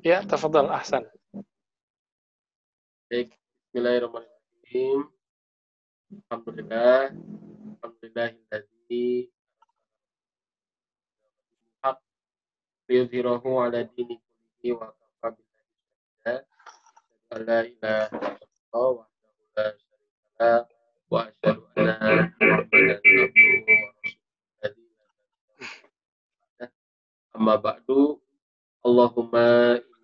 Ya, tafadhal Ahsan. Baik, Bismillahirrahmanirrahim. Alhamdulillah. Alhamdulillahilladzi haq yuzhirahu ala dini wa kafa billahi syahida. La ilaha illallah wa la syarika wa asyhadu anna Muhammadan abduhu wa rasuluhu. Amma ba'du. Allahumma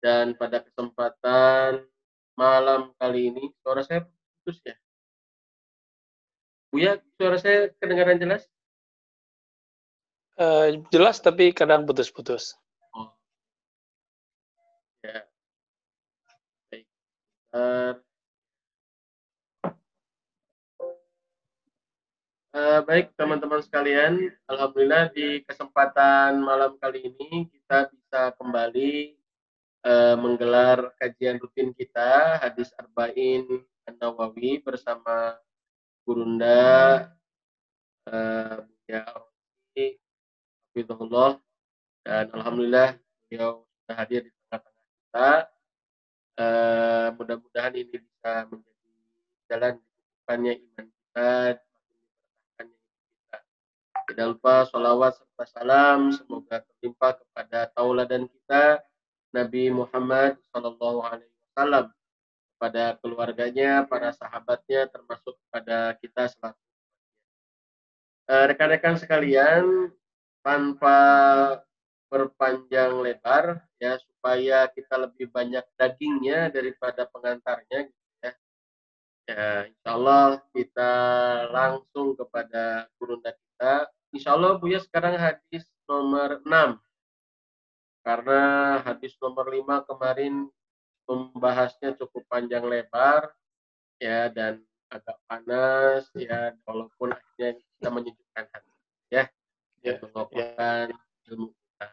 dan pada kesempatan malam kali ini suara saya putus ya? Buya suara saya kedengaran jelas? Uh, jelas tapi kadang putus-putus. Oh. ya. Baik. Uh, Uh, baik teman-teman sekalian, alhamdulillah di kesempatan malam kali ini kita bisa kembali uh, menggelar kajian rutin kita hadis arba'in an-nawawi bersama Gurunda uh, Hafizullah dan alhamdulillah beliau sudah hadir di tengah-tengah kita. Uh, mudah-mudahan ini bisa menjadi jalan di iman kita. Tidak lupa sholawat serta salam. Semoga tertimpa kepada tauladan kita Nabi Muhammad Shallallahu Alaihi Wasallam kepada keluarganya, para sahabatnya, termasuk kepada kita selaku eh, rekan-rekan sekalian, tanpa perpanjang lebar ya supaya kita lebih banyak dagingnya daripada pengantarnya ya. Ya, insya Allah kita langsung kepada gurunda kita Insya Allah Buya sekarang hadis nomor 6. Karena hadis nomor 5 kemarin membahasnya cukup panjang lebar ya dan agak panas ya walaupun akhirnya kita menyejukkan hati ya ya mengokohkan ya. ilmu kita.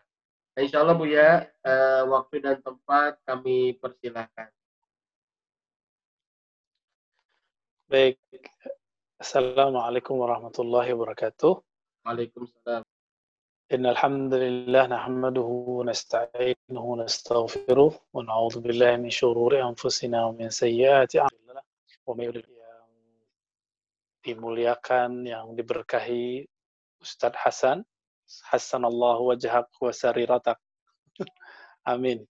Nah, insya Allah Bu ya eh, waktu dan tempat kami persilahkan. Baik. Assalamualaikum warahmatullahi wabarakatuh. Waalaikumsalam. إن الحمد لله نحمده ونستعينه ونستغفره ونعوذ بالله من شرور أنفسنا ومن سيئات أعمالنا ومن يضلل yang dimuliakan yang diberkahi Ustadz Hasan Hasan Allah wajhak wa sariratak amin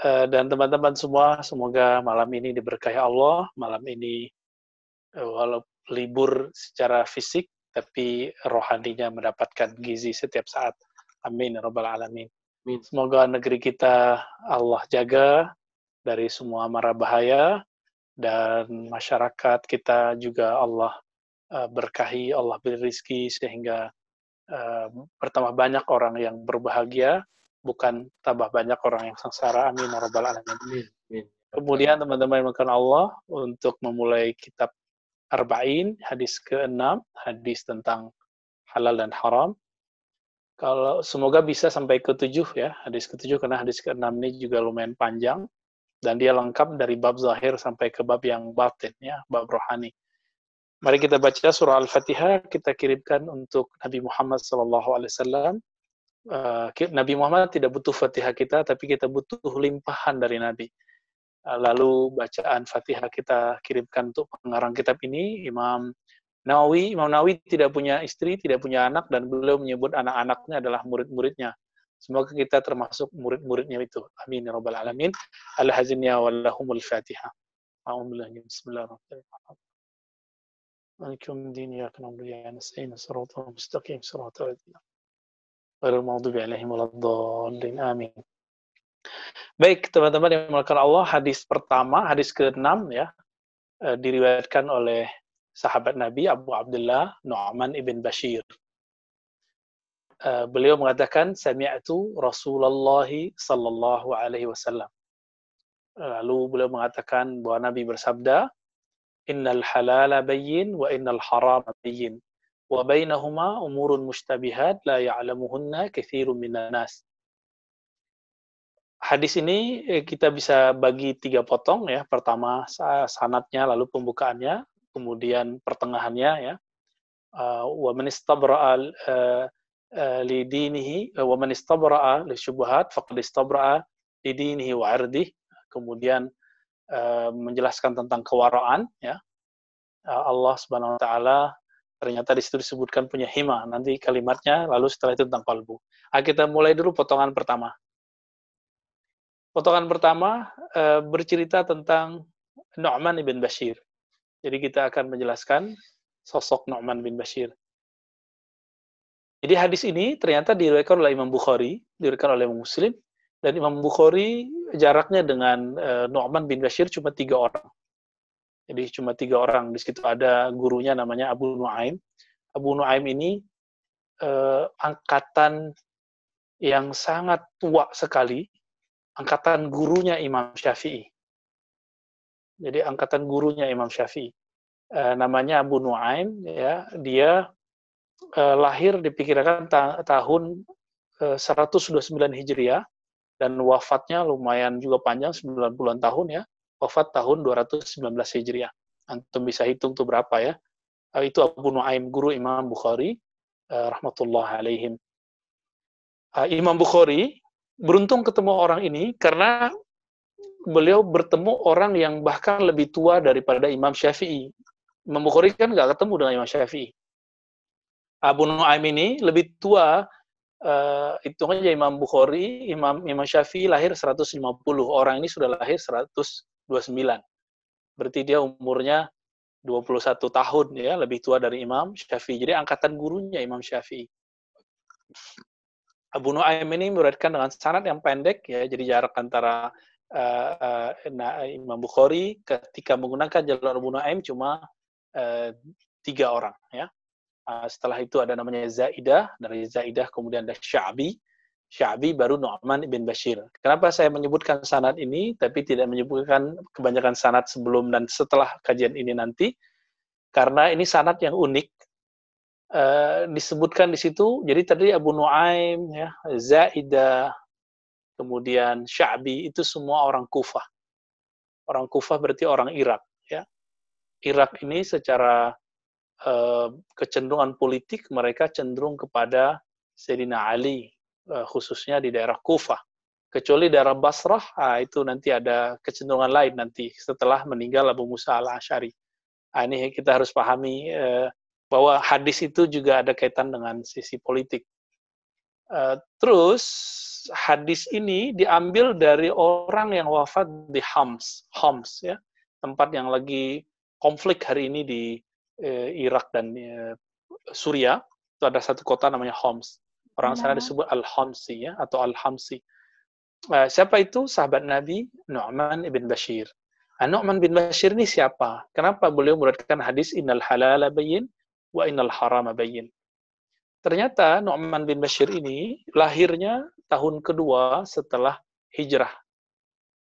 uh, dan teman-teman semua semoga malam ini diberkahi Allah malam ini uh, walau libur secara fisik tapi rohaninya mendapatkan gizi setiap saat. Amin. Ya Rabbal Alamin. Amin. Semoga negeri kita Allah jaga dari semua mara bahaya dan masyarakat kita juga Allah uh, berkahi, Allah beri rizki sehingga uh, bertambah banyak orang yang berbahagia, bukan tambah banyak orang yang sengsara. Amin. Ya Rabbal Alamin. Amin. Kemudian teman-teman yang Allah untuk memulai kitab Arba'in, hadis ke-6, hadis tentang halal dan haram. Kalau semoga bisa sampai ke-7 ya, hadis ke-7 karena hadis ke-6 ini juga lumayan panjang dan dia lengkap dari bab zahir sampai ke bab yang batin ya, bab rohani. Mari kita baca surah Al-Fatihah, kita kirimkan untuk Nabi Muhammad SAW. Uh, Nabi Muhammad tidak butuh Fatihah kita, tapi kita butuh limpahan dari Nabi lalu bacaan Fatihah kita kirimkan untuk pengarang kitab ini Imam Nawawi Imam Nawawi tidak punya istri tidak punya anak dan beliau menyebut anak-anaknya adalah murid-muridnya semoga kita termasuk murid-muridnya itu amin ya rabbal alamin al hazinnya wallahumul fatihah Bismillahirrahmanirrahim مالكم الدين إياك نعبد وإياك نستعين صراط المستقيم صراط الذين غير المغضوب عليهم ولا الضالين آمين Baik, teman-teman yang melakukan Allah, hadis pertama, hadis ke-6 ya, eh, diriwayatkan oleh sahabat Nabi Abu Abdullah Nu'man ibn Bashir. uh, beliau mengatakan sami'tu Rasulullah sallallahu alaihi wasallam. Lalu beliau mengatakan bahwa Nabi bersabda, "Innal halala bayyin wa innal harama bayyin." Wa bainahuma umurun mustabihat la ya'lamuhunna katsirun minan nas. Hadis ini eh, kita bisa bagi tiga potong ya. Pertama sanatnya, lalu pembukaannya, kemudian pertengahannya ya. Uh, wa man istabra'a uh, li dinihi wa man istabra'a li syubhat faqad li dinihi wa 'irdihi. Kemudian menjelaskan tentang kewaraan ya. Allah Subhanahu wa taala ternyata di situ disebutkan punya hima. Nanti kalimatnya lalu setelah itu tentang kalbu. Ah, kita mulai dulu potongan pertama. Potongan pertama e, bercerita tentang Nu'man bin Bashir. Jadi kita akan menjelaskan sosok Nu'man bin Bashir. Jadi hadis ini ternyata diriwayatkan oleh Imam Bukhari, diriwayatkan oleh Imam Muslim, dan Imam Bukhari jaraknya dengan e, Nu'man bin Bashir cuma tiga orang. Jadi cuma tiga orang. Di situ ada gurunya namanya Abu Nuaim. Abu Nuaim ini e, angkatan yang sangat tua sekali angkatan gurunya Imam Syafi'i. Jadi angkatan gurunya Imam Syafi'i. E, namanya Abu Nuaim ya, dia e, lahir diperkirakan ta tahun e, 129 Hijriah dan wafatnya lumayan juga panjang 90-an tahun ya. Wafat tahun 219 Hijriah. Antum bisa hitung tuh berapa ya. E, itu Abu Nuaim guru Imam Bukhari e, rahmatullah alaihim. Imam Bukhari beruntung ketemu orang ini karena beliau bertemu orang yang bahkan lebih tua daripada Imam Syafi'i. Imam Bukhari kan nggak ketemu dengan Imam Syafi'i. Abu Nu'aim ini lebih tua, uh, aja Imam Bukhari, Imam Imam Syafi'i lahir 150, orang ini sudah lahir 129. Berarti dia umurnya 21 tahun ya, lebih tua dari Imam Syafi'i. Jadi angkatan gurunya Imam Syafi'i. Abu Nuaim ini meriwayatkan dengan sanad yang pendek ya, jadi jarak antara uh, uh, Imam Bukhari ketika menggunakan jalur Abu Nuaim cuma uh, tiga orang ya. Uh, setelah itu ada namanya Zaidah, dari Zaidah kemudian ada Sya'bi, Sya'bi baru Nu'man bin Bashir. Kenapa saya menyebutkan sanad ini tapi tidak menyebutkan kebanyakan sanad sebelum dan setelah kajian ini nanti? Karena ini sanad yang unik uh, disebutkan di situ. Jadi tadi Abu Nuaim, ya, Zaidah, kemudian Sya'bi itu semua orang Kufah. Orang Kufah berarti orang Irak. Ya. Irak ini secara uh, kecenderungan politik mereka cenderung kepada Sayyidina Ali, uh, khususnya di daerah Kufah. Kecuali daerah Basrah, ah, itu nanti ada kecenderungan lain nanti setelah meninggal Abu Musa al-Ash'ari. Ah, ini kita harus pahami uh, bahwa hadis itu juga ada kaitan dengan sisi politik. Uh, terus hadis ini diambil dari orang yang wafat di Homs, Homs ya, tempat yang lagi konflik hari ini di uh, Irak dan uh, Suriah. Itu ada satu kota namanya Homs. Orang sana disebut Al-Homsi ya atau Al-Hamsi. Uh, siapa itu? Sahabat Nabi Nu'man ibn Bashir. Nah, Nu'man bin Bashir ini siapa? Kenapa beliau meriwayatkan hadis innal halala bayyin wa innal harama bayyin. Ternyata Nu'man bin Bashir ini lahirnya tahun kedua setelah hijrah.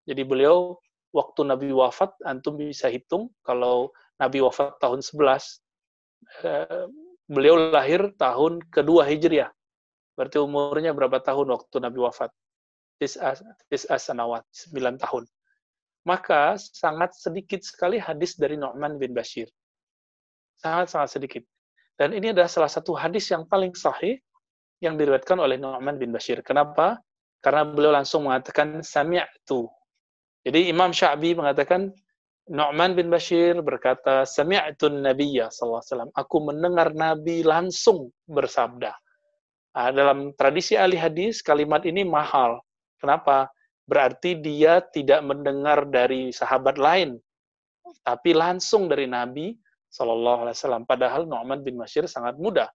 Jadi beliau waktu Nabi wafat, antum bisa hitung kalau Nabi wafat tahun 11, eh, beliau lahir tahun kedua hijriah. Berarti umurnya berapa tahun waktu Nabi wafat? Tis'a sanawat, 9 tahun. Maka sangat sedikit sekali hadis dari Nu'man bin Bashir. Sangat-sangat sedikit. Dan ini adalah salah satu hadis yang paling sahih yang diriwayatkan oleh Nu'man bin Bashir. Kenapa? Karena beliau langsung mengatakan sami'tu. Jadi Imam Sya'bi mengatakan Nu'man bin Bashir berkata sami'tu Nabiya sallallahu alaihi wasallam. Aku mendengar Nabi langsung bersabda. Nah, dalam tradisi ahli hadis kalimat ini mahal. Kenapa? Berarti dia tidak mendengar dari sahabat lain, tapi langsung dari Nabi Sallallahu Alaihi Wasallam. Padahal Nu'man bin Bashir sangat muda.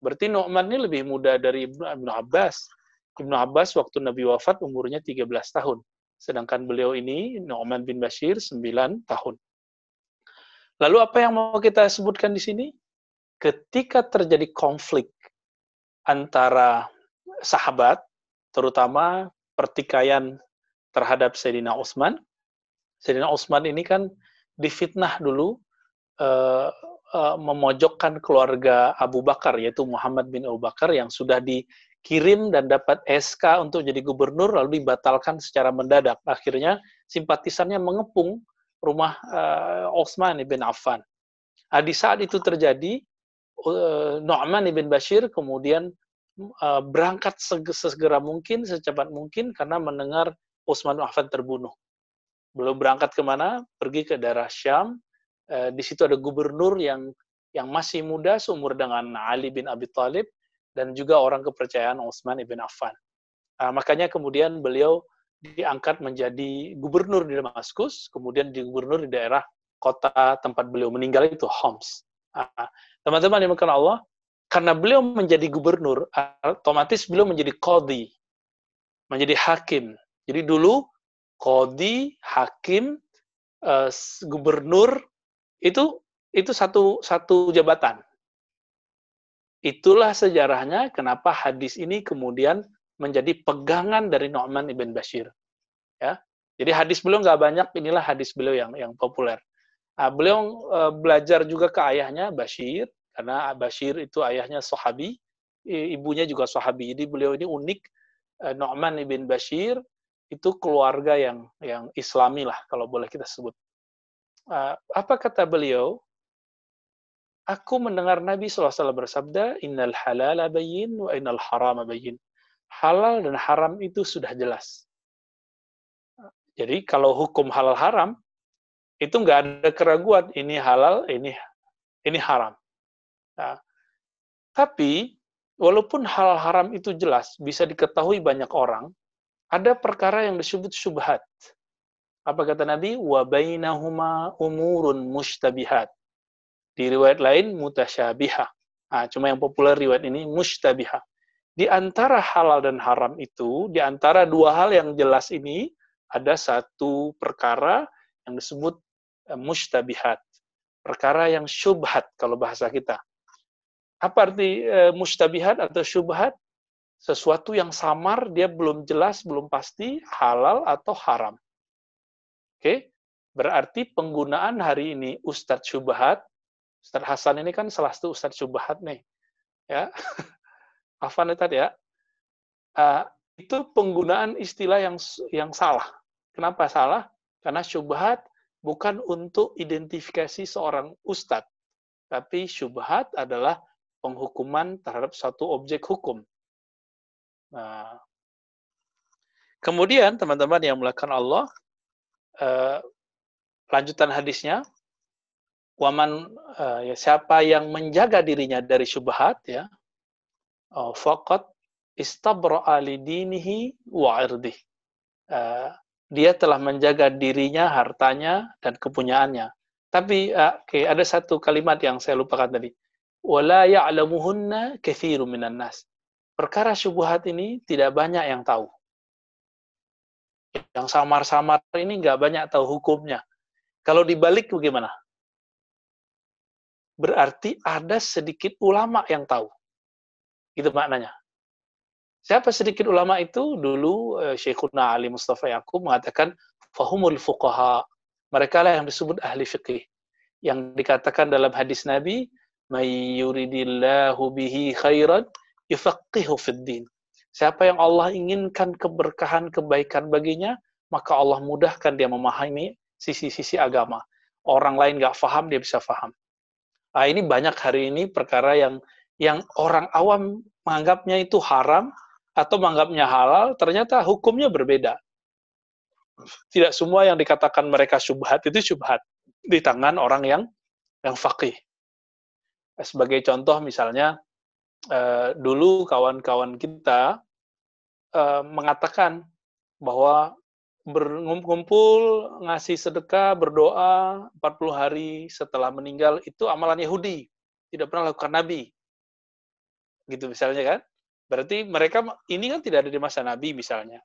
Berarti Nu'man ini lebih muda dari Ibnu Abbas. Ibnu Abbas waktu Nabi wafat umurnya 13 tahun. Sedangkan beliau ini, Nu'man bin Bashir, 9 tahun. Lalu apa yang mau kita sebutkan di sini? Ketika terjadi konflik antara sahabat, terutama pertikaian terhadap Sayyidina Utsman. Sayyidina Utsman ini kan difitnah dulu uh, uh, memojokkan keluarga Abu Bakar, yaitu Muhammad bin Abu Bakar yang sudah dikirim dan dapat SK untuk jadi gubernur, lalu dibatalkan secara mendadak. Akhirnya simpatisannya mengepung rumah uh, Utsman bin Affan. Nah, di saat itu terjadi, uh, Nu'man ibn Bashir kemudian berangkat sesegera mungkin, secepat mungkin, karena mendengar Utsman bin Affan terbunuh. Belum berangkat ke mana? Pergi ke daerah Syam. Uh, di situ ada gubernur yang yang masih muda seumur dengan Ali bin Abi Thalib dan juga orang kepercayaan Utsman ibn Affan. Uh, makanya kemudian beliau diangkat menjadi gubernur di Damaskus, kemudian di gubernur di daerah kota tempat beliau meninggal itu Homs. Ah, teman-teman yang dimakan Allah, karena beliau menjadi gubernur, otomatis beliau menjadi kodi, menjadi hakim. Jadi dulu kodi, hakim, uh, gubernur itu itu satu satu jabatan. Itulah sejarahnya kenapa hadis ini kemudian menjadi pegangan dari Nu'man ibn Bashir. Ya, jadi hadis beliau nggak banyak, inilah hadis beliau yang yang populer. Nah, beliau uh, belajar juga ke ayahnya Bashir karena Bashir itu ayahnya sahabi, ibunya juga sahabi. Jadi beliau ini unik. Uh, Nu'man ibn Bashir itu keluarga yang yang Islami lah kalau boleh kita sebut. Apa kata beliau? Aku mendengar Nabi SAW bersabda, Innal halala bayin wa innal harama bayin. Halal dan haram itu sudah jelas. Jadi kalau hukum halal haram, itu nggak ada keraguan ini halal, ini ini haram. Nah, tapi walaupun hal haram itu jelas bisa diketahui banyak orang, ada perkara yang disebut syubhat. Apa kata Nabi? Wa bainahuma umurun mustabihat. Di riwayat lain mutasyabihah. Nah, cuma yang populer riwayat ini mustabihah. Di antara halal dan haram itu, di antara dua hal yang jelas ini, ada satu perkara yang disebut Eh, mustabihat. Perkara yang syubhat kalau bahasa kita. Apa arti e, mustabihat atau syubhat? Sesuatu yang samar, dia belum jelas, belum pasti halal atau haram. Oke? Berarti penggunaan hari ini Ustadz Syubhat, Ustadz Hasan ini kan salah satu Ustadz Syubhat nih. Ya. Afan tadi ya. Uh, itu penggunaan istilah yang yang salah. Kenapa salah? Karena syubhat bukan untuk identifikasi seorang ustadz, tapi syubhat adalah penghukuman terhadap satu objek hukum. Nah, kemudian teman-teman yang melakukan Allah, eh, lanjutan hadisnya, waman eh, ya, siapa yang menjaga dirinya dari syubhat ya, oh, faqat istabra'a lidinihi wa irdih. Eh, dia telah menjaga dirinya, hartanya, dan kepunyaannya. Tapi uh, okay, ada satu kalimat yang saya lupakan tadi. Wala ya'lamuhunna kathiru minan nas. Perkara syubhat ini tidak banyak yang tahu. Yang samar-samar ini nggak banyak tahu hukumnya. Kalau dibalik bagaimana? Berarti ada sedikit ulama yang tahu. Itu maknanya. Siapa sedikit ulama itu? Dulu uh, Syekhuna Ali Mustafa Yaqub mengatakan fahumul fuqaha. Mereka lah yang disebut ahli fikih. Yang dikatakan dalam hadis Nabi, "May yuridillahu bihi khairan yufaqihu fid din." Siapa yang Allah inginkan keberkahan, kebaikan baginya, maka Allah mudahkan dia memahami sisi-sisi agama. Orang lain nggak faham, dia bisa faham. Nah, ini banyak hari ini perkara yang yang orang awam menganggapnya itu haram, atau menganggapnya halal, ternyata hukumnya berbeda. Tidak semua yang dikatakan mereka syubhat itu syubhat di tangan orang yang yang fakih. Sebagai contoh misalnya, eh, dulu kawan-kawan kita eh, mengatakan bahwa berkumpul, ngasih sedekah, berdoa 40 hari setelah meninggal itu amalan Yahudi. Tidak pernah lakukan Nabi. Gitu misalnya kan. Berarti mereka ini kan tidak ada di masa Nabi misalnya.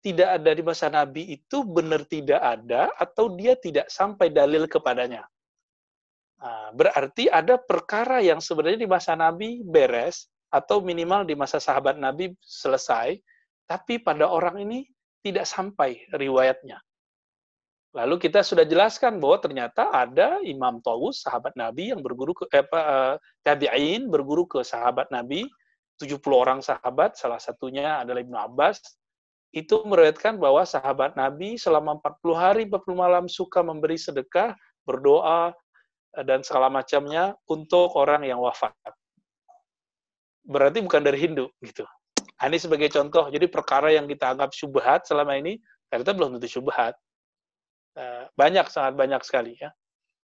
Tidak ada di masa Nabi itu benar tidak ada atau dia tidak sampai dalil kepadanya. Nah, berarti ada perkara yang sebenarnya di masa Nabi beres, atau minimal di masa sahabat Nabi selesai, tapi pada orang ini tidak sampai riwayatnya. Lalu kita sudah jelaskan bahwa ternyata ada Imam Tawus, sahabat Nabi yang berguru ke eh, eh tabi'in berguru ke sahabat Nabi, 70 orang sahabat, salah satunya adalah Ibnu Abbas, itu meriwayatkan bahwa sahabat Nabi selama 40 hari 40 malam suka memberi sedekah, berdoa eh, dan segala macamnya untuk orang yang wafat. Berarti bukan dari Hindu gitu. Nah, ini sebagai contoh. Jadi perkara yang kita anggap syubhat selama ini ternyata belum tentu syubhat Eh, banyak, sangat banyak sekali ya.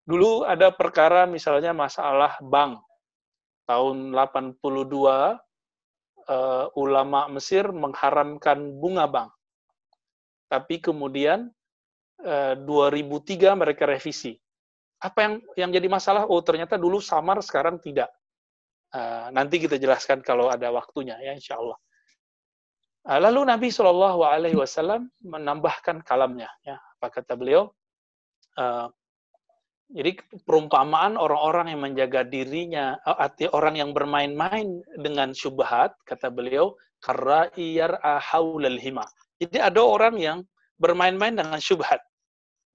Dulu ada perkara misalnya masalah bank. Tahun 82, uh, eh, ulama Mesir mengharamkan bunga bank. Tapi kemudian uh, eh, 2003 mereka revisi. Apa yang yang jadi masalah? Oh ternyata dulu samar, sekarang tidak. Uh, nanti kita jelaskan kalau ada waktunya ya insya Allah. lalu Nabi Shallallahu Alaihi Wasallam menambahkan kalamnya. Ya apa kata beliau? Uh, jadi perumpamaan orang-orang yang menjaga dirinya, uh, arti orang yang bermain-main dengan syubhat, kata beliau, karena iyar haulal hima. Jadi ada orang yang bermain-main dengan syubhat,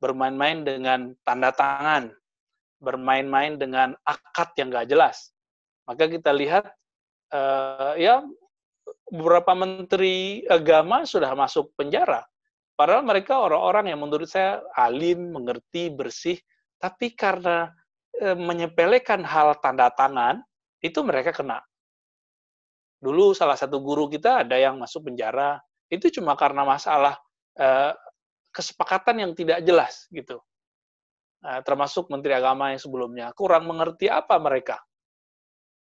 bermain-main dengan tanda tangan, bermain-main dengan akad yang gak jelas. Maka kita lihat, uh, ya beberapa menteri agama sudah masuk penjara Padahal mereka orang-orang yang menurut saya alim, mengerti, bersih, tapi karena e, menyepelekan hal tanda tangan, itu mereka kena. Dulu salah satu guru kita ada yang masuk penjara, itu cuma karena masalah e, kesepakatan yang tidak jelas gitu. Nah, termasuk Menteri Agama yang sebelumnya kurang mengerti apa mereka.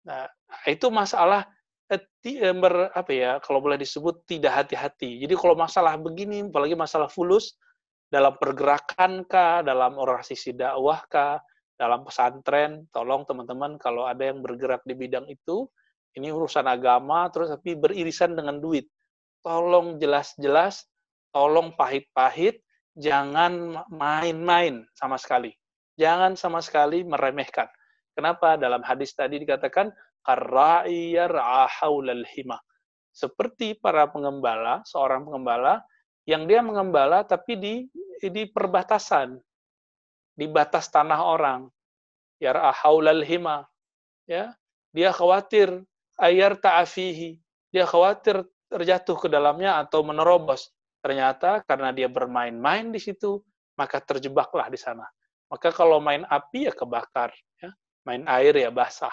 Nah, itu masalah Eh, eh, ber, apa ya kalau boleh disebut tidak hati-hati. Jadi kalau masalah begini, apalagi masalah fulus dalam pergerakan kah, dalam organisasi dakwah kah, dalam pesantren, tolong teman-teman kalau ada yang bergerak di bidang itu, ini urusan agama terus tapi beririsan dengan duit. Tolong jelas-jelas, tolong pahit-pahit, jangan main-main sama sekali. Jangan sama sekali meremehkan. Kenapa? Dalam hadis tadi dikatakan hima. Seperti para pengembala, seorang pengembala yang dia mengembala tapi di di perbatasan, di batas tanah orang. Yar'ahaulal hima. Ya, dia khawatir ayar ta'afihi. Dia khawatir terjatuh ke dalamnya atau menerobos. Ternyata karena dia bermain-main di situ, maka terjebaklah di sana. Maka kalau main api ya kebakar, ya. Main air ya basah.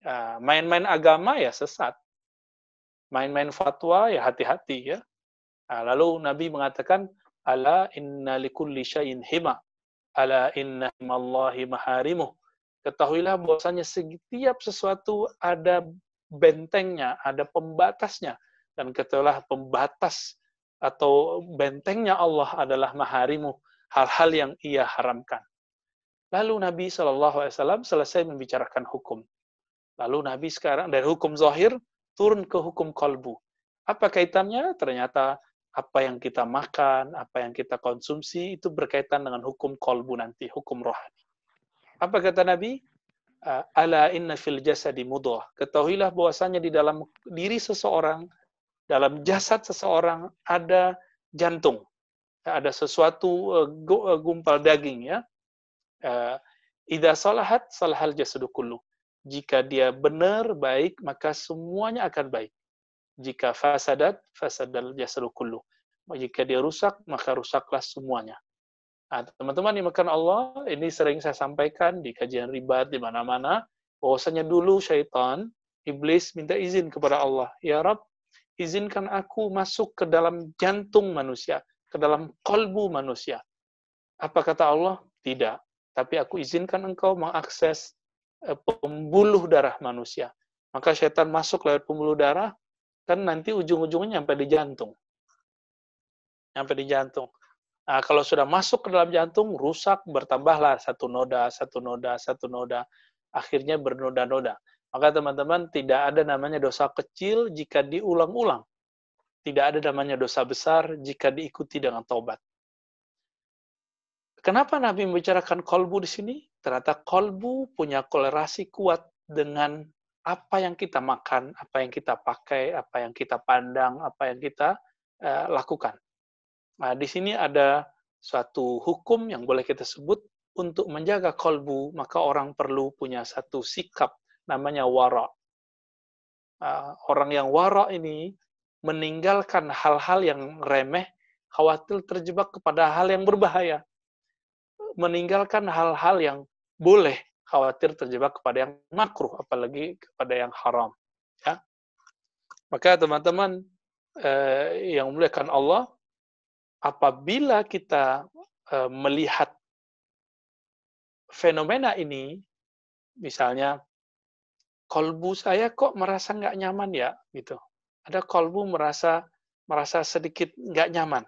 Ya, main-main agama ya sesat. Main-main fatwa ya hati-hati ya. Nah, lalu Nabi mengatakan, Ala inna likulli syai'in hima. Ala inna himallahi maharimuh. Ketahuilah bahwasanya setiap sesuatu ada bentengnya, ada pembatasnya. Dan ketahuilah pembatas atau bentengnya Allah adalah maharimu, hal-hal yang ia haramkan. Lalu Nabi SAW selesai membicarakan hukum. Lalu Nabi sekarang dari hukum zahir turun ke hukum kalbu. Apa kaitannya? Ternyata apa yang kita makan, apa yang kita konsumsi itu berkaitan dengan hukum kalbu nanti, hukum rohani. Apa kata Nabi? Ala inna fil jasadi mudhah. Ketahuilah bahwasanya di dalam diri seseorang, dalam jasad seseorang ada jantung. Ada sesuatu eh, eh, gumpal daging ya. Eh, Ida salahat salahal jasadu kullu jika dia benar, baik, maka semuanya akan baik. Jika fasadat, fasadal jasadu kullu. Jika dia rusak, maka rusaklah semuanya. Nah, teman-teman dimakan Allah, ini sering saya sampaikan di kajian ribat di mana-mana, bahwasanya dulu syaitan, iblis minta izin kepada Allah, Ya Rab, izinkan aku masuk ke dalam jantung manusia, ke dalam kolbu manusia. Apa kata Allah? Tidak. Tapi aku izinkan engkau mengakses Eh, pembuluh darah manusia. Maka setan masuk lewat pembuluh darah, kan nanti ujung-ujungnya sampai di jantung. Sampai di jantung. Nah, kalau sudah masuk ke dalam jantung, rusak, bertambahlah satu noda, satu noda, satu noda. Akhirnya bernoda-noda. Maka teman-teman, tidak ada namanya dosa kecil jika diulang-ulang. Tidak ada namanya dosa besar jika diikuti dengan taubat. Kenapa Nabi membicarakan kolbu di sini? Ternyata kolbu punya kolerasi kuat dengan apa yang kita makan, apa yang kita pakai, apa yang kita pandang, apa yang kita uh, lakukan. Nah, di sini ada suatu hukum yang boleh kita sebut untuk menjaga kolbu, maka orang perlu punya satu sikap namanya wara. Uh, orang yang wara ini meninggalkan hal-hal yang remeh, khawatir terjebak kepada hal yang berbahaya. Meninggalkan hal-hal yang boleh, khawatir terjebak kepada yang makruh, apalagi kepada yang haram. Ya. Maka teman-teman eh, yang muliakan Allah, apabila kita eh, melihat fenomena ini, misalnya kolbu saya kok merasa nggak nyaman ya, gitu ada kolbu merasa merasa sedikit nggak nyaman.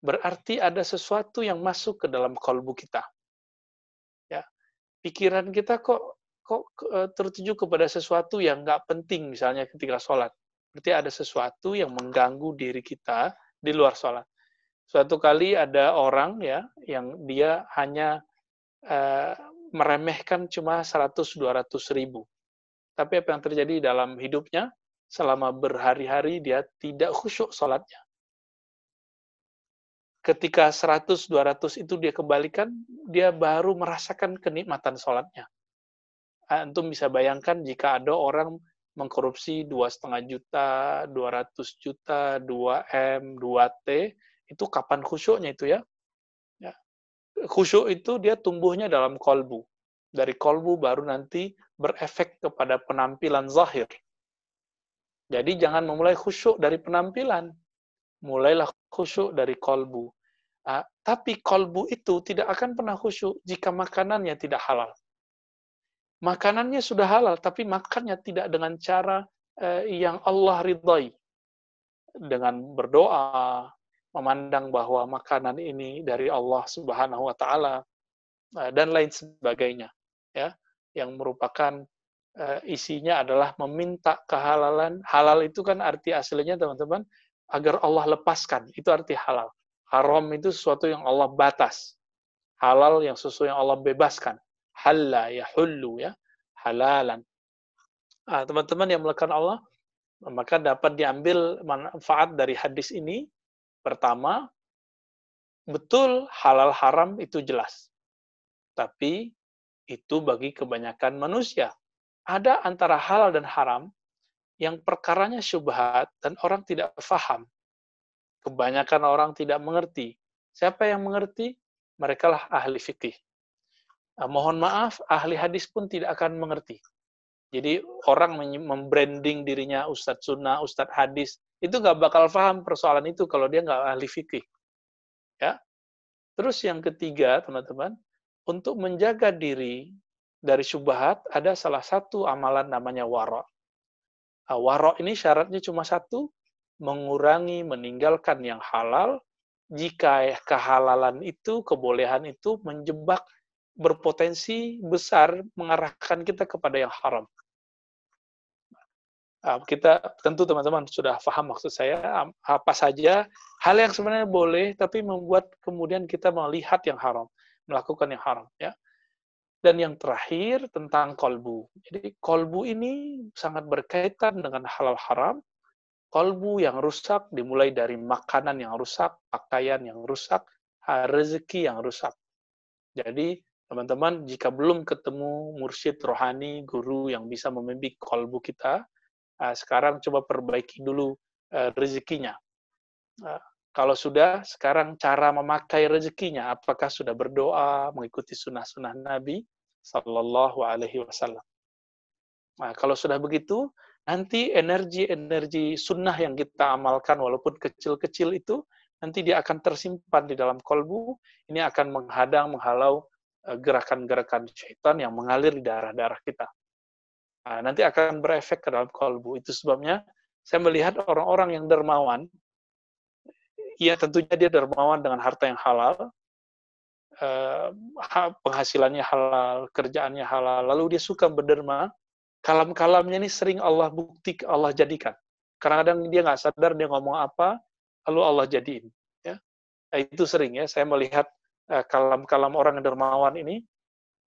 Berarti ada sesuatu yang masuk ke dalam kolbu kita. Ya, pikiran kita kok kok e, tertuju kepada sesuatu yang nggak penting, misalnya ketika sholat. Berarti ada sesuatu yang mengganggu diri kita di luar sholat. Suatu kali ada orang ya yang dia hanya uh, meremehkan cuma 100-200 ribu. Tapi apa yang terjadi dalam hidupnya? selama berhari-hari dia tidak khusyuk sholatnya. Ketika 100-200 itu dia kembalikan, dia baru merasakan kenikmatan sholatnya. Antum bisa bayangkan jika ada orang mengkorupsi dua setengah juta, 200 juta, 2 m, 2 t, itu kapan khusyuknya itu ya? ya. Khusyuk itu dia tumbuhnya dalam kolbu. Dari kolbu baru nanti berefek kepada penampilan zahir jadi jangan memulai khusyuk dari penampilan. Mulailah khusyuk dari kolbu. Uh, tapi kolbu itu tidak akan pernah khusyuk jika makanannya tidak halal. Makanannya sudah halal, tapi makannya tidak dengan cara uh, yang Allah ridhai. Dengan berdoa, memandang bahwa makanan ini dari Allah Subhanahu wa taala uh, dan lain sebagainya ya yang merupakan uh, isinya adalah meminta kehalalan. Halal itu kan arti aslinya teman-teman agar Allah lepaskan. Itu arti halal. Haram itu sesuatu yang Allah batas. Halal yang sesuatu yang Allah bebaskan. Halla ya hullu ya. Halalan. Nah, teman-teman yang melakukan Allah, maka dapat diambil manfaat dari hadis ini. Pertama, betul halal haram itu jelas. Tapi itu bagi kebanyakan manusia ada antara halal dan haram yang perkaranya syubhat dan orang tidak faham. Kebanyakan orang tidak mengerti. Siapa yang mengerti? Mereka lah ahli fikih. Nah, mohon maaf, ahli hadis pun tidak akan mengerti. Jadi orang membranding dirinya Ustadz Sunnah, Ustadz Hadis, itu nggak bakal paham persoalan itu kalau dia nggak ahli fikih. Ya. Terus yang ketiga, teman-teman, untuk menjaga diri dari syubhat ada salah satu amalan namanya waro. Nah, waro ini syaratnya cuma satu, mengurangi, meninggalkan yang halal, jika kehalalan itu, kebolehan itu menjebak berpotensi besar mengarahkan kita kepada yang haram. Nah, kita tentu teman-teman sudah paham maksud saya apa saja hal yang sebenarnya boleh tapi membuat kemudian kita melihat yang haram, melakukan yang haram ya. Dan yang terakhir tentang kolbu. Jadi kolbu ini sangat berkaitan dengan halal haram. Kolbu yang rusak dimulai dari makanan yang rusak, pakaian yang rusak, rezeki yang rusak. Jadi teman-teman jika belum ketemu mursyid rohani, guru yang bisa membimbing kolbu kita, sekarang coba perbaiki dulu eh, rezekinya. Kalau sudah, sekarang cara memakai rezekinya, apakah sudah berdoa, mengikuti sunnah-sunnah Nabi, Sallallahu Alaihi Wasallam. Nah, kalau sudah begitu, nanti energi-energi sunnah yang kita amalkan walaupun kecil-kecil itu nanti dia akan tersimpan di dalam kolbu. Ini akan menghadang, menghalau eh, gerakan-gerakan syaitan yang mengalir di darah-darah kita. Nah, nanti akan berefek ke dalam kolbu. Itu sebabnya saya melihat orang-orang yang dermawan, ya tentunya dia dermawan dengan harta yang halal, Eh, penghasilannya halal, kerjaannya halal, lalu dia suka berderma, kalam-kalamnya ini sering Allah bukti, Allah jadikan. Kadang-kadang dia nggak sadar dia ngomong apa, lalu Allah jadiin. Ya. Nah, itu sering ya, saya melihat eh, kalam-kalam orang yang dermawan ini,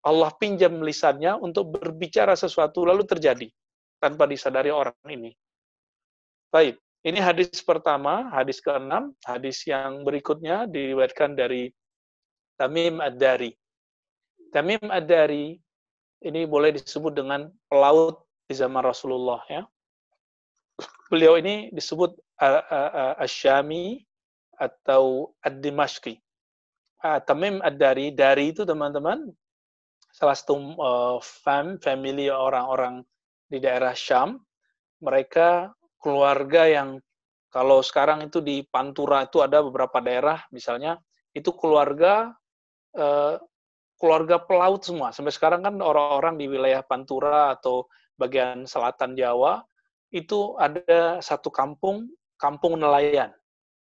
Allah pinjam lisannya untuk berbicara sesuatu, lalu terjadi. tanpa disadari orang ini. Baik, ini hadis pertama, hadis ke-6, hadis yang berikutnya diriwayatkan dari Tamim Ad-Dari. Tamim Ad-Dari ini boleh disebut dengan pelaut di zaman Rasulullah ya. Beliau ini disebut Asyami atau Ad-Dimashqi. Tamim Ad-Dari, dari itu teman-teman salah satu uh, fam, family orang-orang di daerah Syam, mereka keluarga yang kalau sekarang itu di Pantura itu ada beberapa daerah, misalnya itu keluarga uh, keluarga pelaut semua. Sampai sekarang kan orang-orang di wilayah Pantura atau bagian selatan Jawa itu ada satu kampung, kampung nelayan.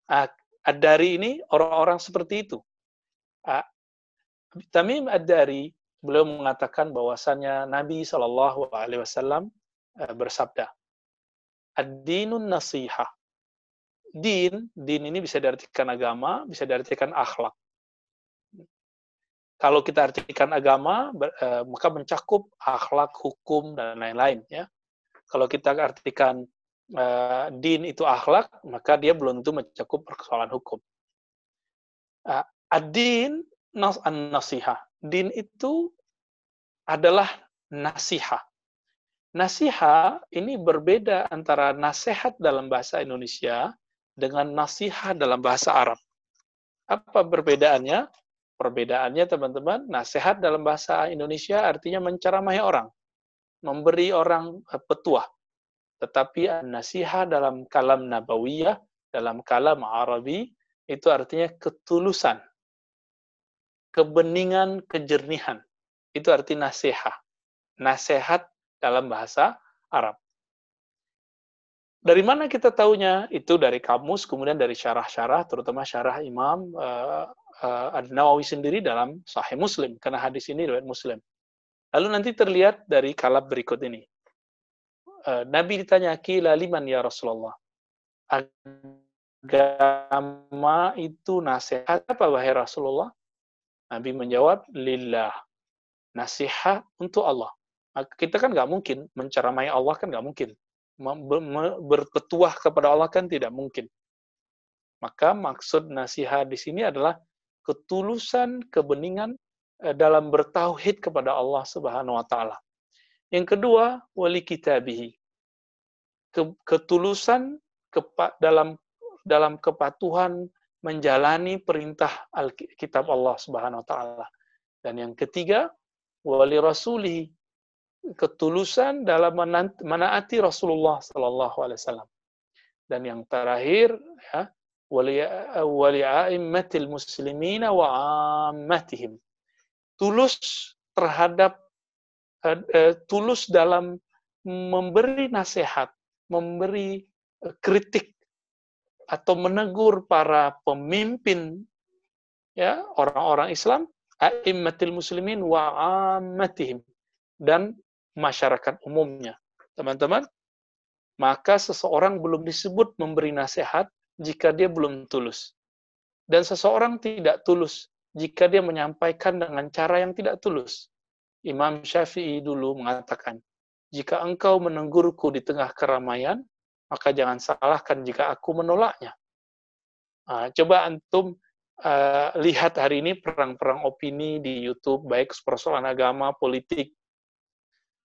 Uh, dari ini orang-orang seperti itu. Uh, Tamim Ad-Dari beliau mengatakan bahwasannya Nabi Shallallahu Alaihi Wasallam eh, bersabda, ad-dinun nasihah. Din, din ini bisa diartikan agama, bisa diartikan akhlak. Kalau kita artikan agama, eh, maka mencakup akhlak, hukum, dan lain-lain. Ya. Kalau kita artikan uh, din itu akhlak, maka dia belum tentu mencakup persoalan hukum. Uh, nas an-nasihah din itu adalah nasihat. Nasihat ini berbeda antara nasihat dalam bahasa Indonesia dengan nasihat dalam bahasa Arab. Apa perbedaannya? Perbedaannya teman-teman, nasihat dalam bahasa Indonesia artinya menceramahi orang, memberi orang eh, petuah. Tetapi nasihat dalam kalam nabawiyah, dalam kalam Arabi, itu artinya ketulusan, kebeningan, kejernihan. Itu arti nasihat. Nasihat dalam bahasa Arab. Dari mana kita tahunya? Itu dari kamus, kemudian dari syarah-syarah, terutama syarah Imam uh, uh, Ad-Nawawi sendiri dalam Sahih Muslim, karena hadis ini riwayat Muslim. Lalu nanti terlihat dari kalab berikut ini. Uh, Nabi ditanya, Kila liman ya Rasulullah. Agama itu nasihat apa wahai Rasulullah? Nabi menjawab, lillah. Nasihat untuk Allah. Kita kan nggak mungkin menceramai Allah kan nggak mungkin. Berpetuah kepada Allah kan tidak mungkin. Maka maksud nasihat di sini adalah ketulusan, kebeningan eh, dalam bertauhid kepada Allah Subhanahu wa taala. Yang kedua, wali kitabihi. Ketulusan dalam dalam kepatuhan menjalani perintah Alkitab Allah Subhanahu wa taala. Dan yang ketiga, wali rasuli ketulusan dalam menaati Rasulullah sallallahu alaihi wasallam. Dan yang terakhir ya, wali wali aimmatil muslimina wa ammatihim. Tulus terhadap uh, tulus dalam memberi nasihat, memberi kritik atau menegur para pemimpin ya orang-orang Islam a'immatil muslimin wa ammatihim dan masyarakat umumnya. Teman-teman, maka seseorang belum disebut memberi nasihat jika dia belum tulus. Dan seseorang tidak tulus jika dia menyampaikan dengan cara yang tidak tulus. Imam Syafi'i dulu mengatakan, jika engkau menegurku di tengah keramaian, maka jangan salahkan jika aku menolaknya. Nah, coba antum uh, lihat hari ini perang-perang opini di YouTube, baik persoalan agama, politik,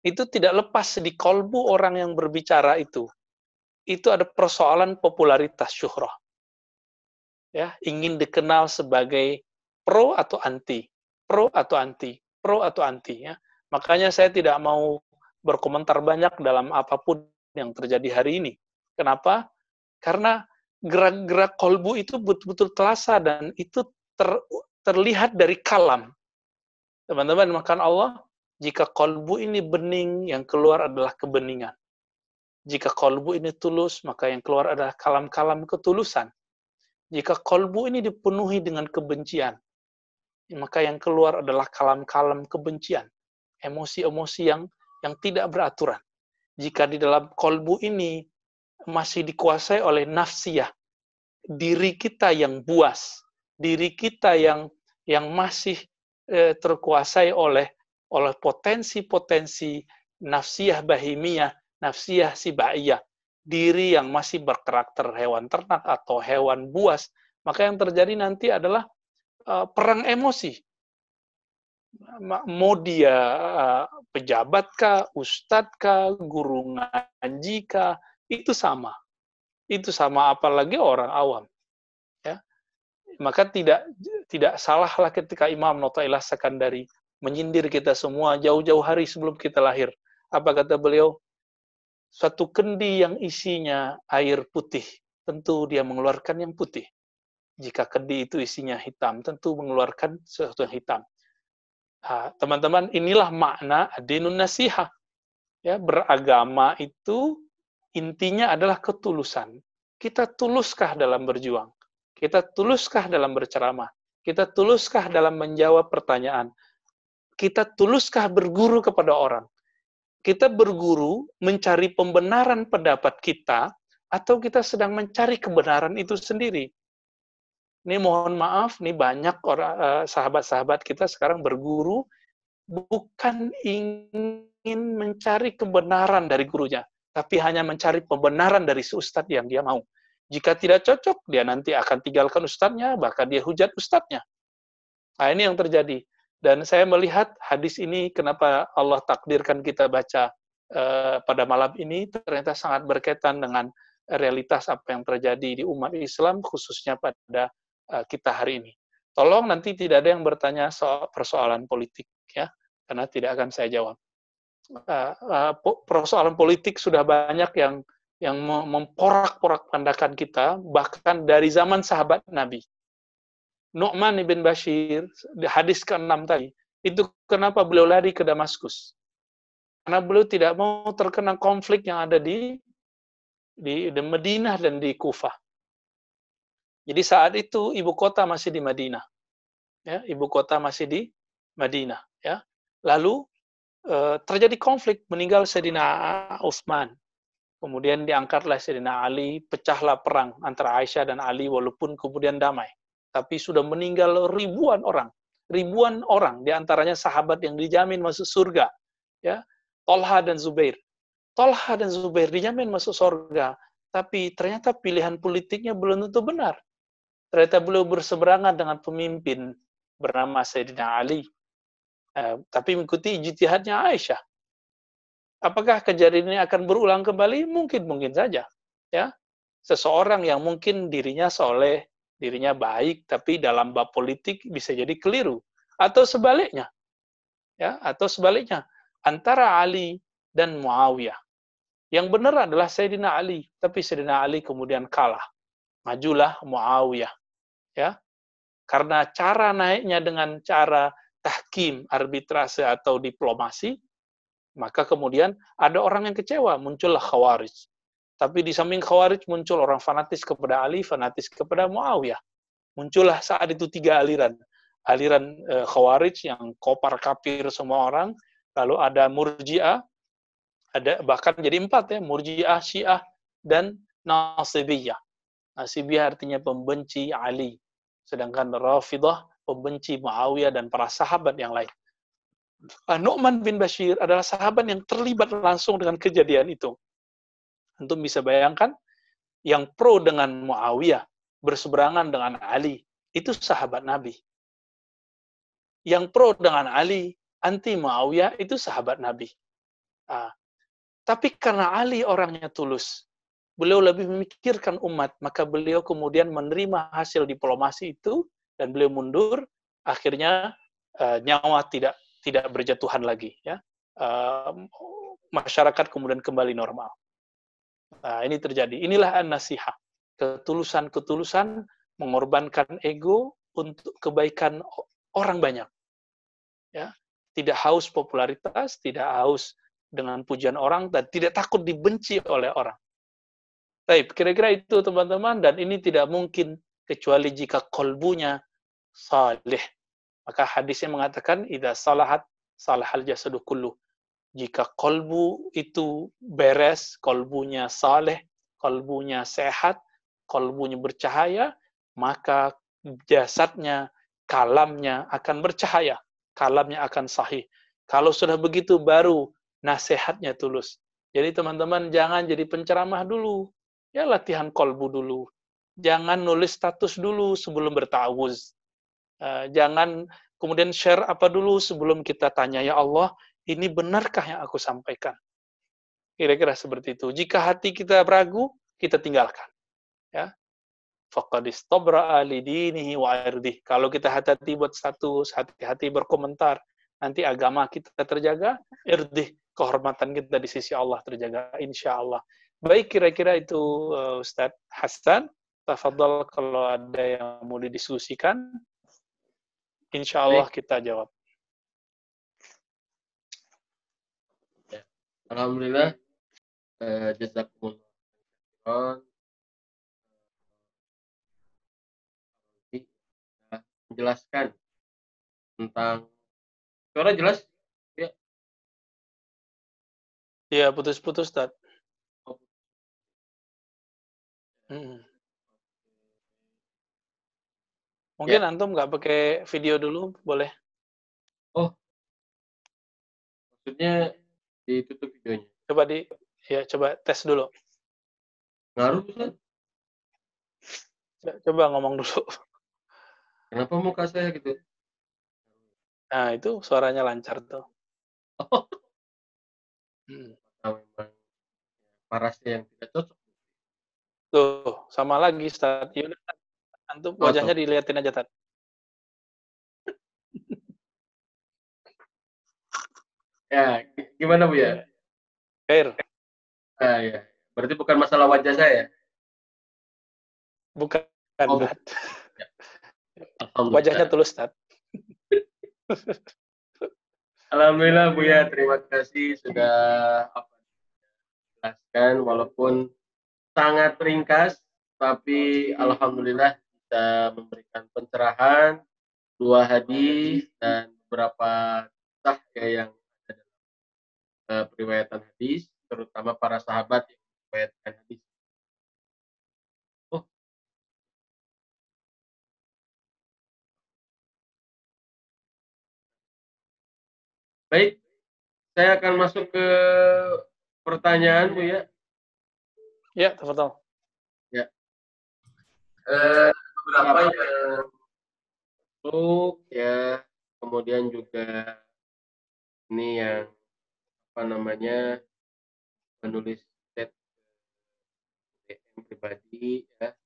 itu tidak lepas di kolbu orang yang berbicara itu. Itu ada persoalan popularitas syuhrah. Ya, ingin dikenal sebagai pro atau anti, pro atau anti, pro atau anti. Ya. Makanya saya tidak mau berkomentar banyak dalam apa pun yang terjadi hari ini. Kenapa? Karena gerak-gerak kolbu itu betul-betul terasa dan itu ter, terlihat dari kalam. Teman-teman, makan Allah, jika kolbu ini bening, yang keluar adalah kebeningan. Jika kolbu ini tulus, maka yang keluar adalah kalam-kalam ketulusan. Jika kolbu ini dipenuhi dengan kebencian, maka yang keluar adalah kalam-kalam kebencian. Emosi-emosi yang yang tidak beraturan. Jika di dalam kolbu ini masih dikuasai oleh nafsiyah. Diri kita yang buas, diri kita yang yang masih eh, terkuasai oleh oleh potensi-potensi nafsiyah bahimiyah nafsiyah sibaiyah, diri yang masih berkarakter hewan ternak atau hewan buas, maka yang terjadi nanti adalah uh, perang emosi. Mau dia uh, pejabat kah, guru ngaji kah, itu sama. Itu sama apalagi orang awam. Ya. Maka tidak tidak salahlah ketika Imam Notailah Sakandari menyindir kita semua jauh-jauh hari sebelum kita lahir. Apa kata beliau? Suatu kendi yang isinya air putih, tentu dia mengeluarkan yang putih. Jika kendi itu isinya hitam, tentu mengeluarkan sesuatu yang hitam. Teman-teman, inilah makna adinun nasihah. Ya, beragama itu intinya adalah ketulusan. Kita tuluskah dalam berjuang? Kita tuluskah dalam berceramah? Kita tuluskah dalam menjawab pertanyaan? Kita tuluskah berguru kepada orang? Kita berguru mencari pembenaran pendapat kita, atau kita sedang mencari kebenaran itu sendiri? Ini mohon maaf, nih banyak orang eh, sahabat-sahabat kita sekarang berguru bukan ingin mencari kebenaran dari gurunya, tapi hanya mencari pembenaran dari si ustadz yang dia mau. Jika tidak cocok, dia nanti akan tinggalkan ustadznya, bahkan dia hujat ustadznya. Nah, ini yang terjadi. Dan saya melihat hadis ini, kenapa Allah takdirkan kita baca uh, pada malam ini, ternyata sangat berkaitan dengan realitas apa yang terjadi di umat Islam, khususnya pada uh, kita hari ini. Tolong nanti tidak ada yang bertanya soal persoalan politik, ya, karena tidak akan saya jawab. Uh, uh, persoalan politik sudah banyak yang yang memporak-porak pandakan kita, bahkan dari zaman sahabat Nabi. Nu'man ibn Bashir, di hadis ke-6 tadi, itu kenapa beliau lari ke Damaskus. Karena beliau tidak mau terkena konflik yang ada di di, di Madinah dan di Kufah. Jadi saat itu ibu kota masih di Madinah. Ya, ibu kota masih di Madinah, ya. Lalu eh, terjadi konflik, meninggal Sayyidina Utsman Kemudian diangkatlah Sayyidina Ali, pecahlah perang antara Aisyah dan Ali walaupun kemudian damai. Tapi sudah meninggal ribuan orang. Ribuan orang, di antaranya sahabat yang dijamin masuk surga. ya Tolha dan Zubair. Tolha dan Zubair dijamin masuk surga. Tapi ternyata pilihan politiknya belum tentu benar. Ternyata beliau berseberangan dengan pemimpin bernama Sayyidina Ali. Eh, tapi mengikuti ijtihadnya Aisyah Apakah kejadian ini akan berulang kembali? Mungkin, mungkin saja. Ya, seseorang yang mungkin dirinya soleh, dirinya baik, tapi dalam bab politik bisa jadi keliru. Atau sebaliknya. Ya, atau sebaliknya. Antara Ali dan Muawiyah. Yang benar adalah Sayyidina Ali, tapi Sayyidina Ali kemudian kalah. Majulah Muawiyah. Ya. Karena cara naiknya dengan cara tahkim, arbitrase atau diplomasi, maka kemudian ada orang yang kecewa, muncullah khawarij. Tapi di samping khawarij muncul orang fanatis kepada Ali, fanatis kepada Muawiyah. Muncullah saat itu tiga aliran. Aliran e, khawarij yang kopar kapir semua orang, lalu ada murji'ah, ada bahkan jadi empat ya, murji'ah, syiah, dan nasibiyah. Nasibiyah artinya pembenci Ali. Sedangkan Rafidah pembenci Muawiyah dan para sahabat yang lain. Nu'man bin Bashir adalah sahabat yang terlibat langsung dengan kejadian itu. Untuk bisa bayangkan, yang pro dengan Muawiyah, berseberangan dengan Ali, itu sahabat Nabi. Yang pro dengan Ali, anti Muawiyah, itu sahabat Nabi. Uh, tapi karena Ali orangnya tulus, beliau lebih memikirkan umat, maka beliau kemudian menerima hasil diplomasi itu, dan beliau mundur, akhirnya uh, nyawa tidak tidak berjatuhan lagi ya uh, masyarakat kemudian kembali normal nah ini terjadi. Inilah an-nasihah ketulusan-ketulusan mengorbankan ego untuk kebaikan orang banyak. Ya tidak haus popularitas tidak haus dengan pujian orang dan tidak takut dibenci oleh orang. Baik, kira-kira itu teman-teman dan ini tidak mungkin kecuali jika kolbunya salih. Maka hadisnya mengatakan idza salahat salahal jasadu kullu. Jika kolbu itu beres, kolbunya saleh, kolbunya sehat, kolbunya bercahaya, maka jasadnya, kalamnya akan bercahaya, kalamnya akan sahih. Kalau sudah begitu baru nasihatnya tulus. Jadi teman-teman jangan jadi penceramah dulu. Ya latihan kolbu dulu. Jangan nulis status dulu sebelum bertawuz. Uh, jangan kemudian share apa dulu sebelum kita tanya, ya Allah, ini benarkah yang aku sampaikan? Kira-kira seperti itu. Jika hati kita ragu, kita tinggalkan. Ya. Faqad istabra'a lidinihi wa irdih. Kalau kita hati-hati buat status, hati-hati berkomentar, nanti agama kita terjaga, irdih, kehormatan kita di sisi Allah terjaga, insya Allah. Baik, kira-kira itu uh, Ustadz Hasan. Tafadhol kalau ada yang mau didiskusikan, insya Allah kita jawab. Alhamdulillah, uh, jazakumullah menjelaskan tentang suara jelas ya iya putus-putus Tad. Oh. Hmm. Mungkin ya. antum nggak pakai video dulu, boleh? Oh, maksudnya ditutup videonya? Coba di, ya coba tes dulu. Ngaruh bisa? Coba ngomong dulu. Kenapa muka saya gitu? Nah, itu suaranya lancar tuh. Oh. Hmm. parasnya yang tidak cocok. Tuh, sama lagi, Ustaz. Yaudah, antum oh, wajahnya dilihatin aja, Tad. ya, gimana Bu ya? Air. Ah, ya. Berarti bukan masalah wajah saya? Bukan. Oh, Wajahnya tulus, Tat. Alhamdulillah Bu ya, terima kasih sudah apa jelaskan walaupun sangat ringkas tapi alhamdulillah bisa memberikan pencerahan dua hadis dan beberapa kisah ya yang uh, periwayatan hadis terutama para sahabat yang meriwayatkan hadis Baik, saya akan masuk ke pertanyaan Bu ya. Ya, betul. Ya. Eh, beberapa yang masuk ya, kemudian juga ini yang apa namanya menulis chat pribadi ya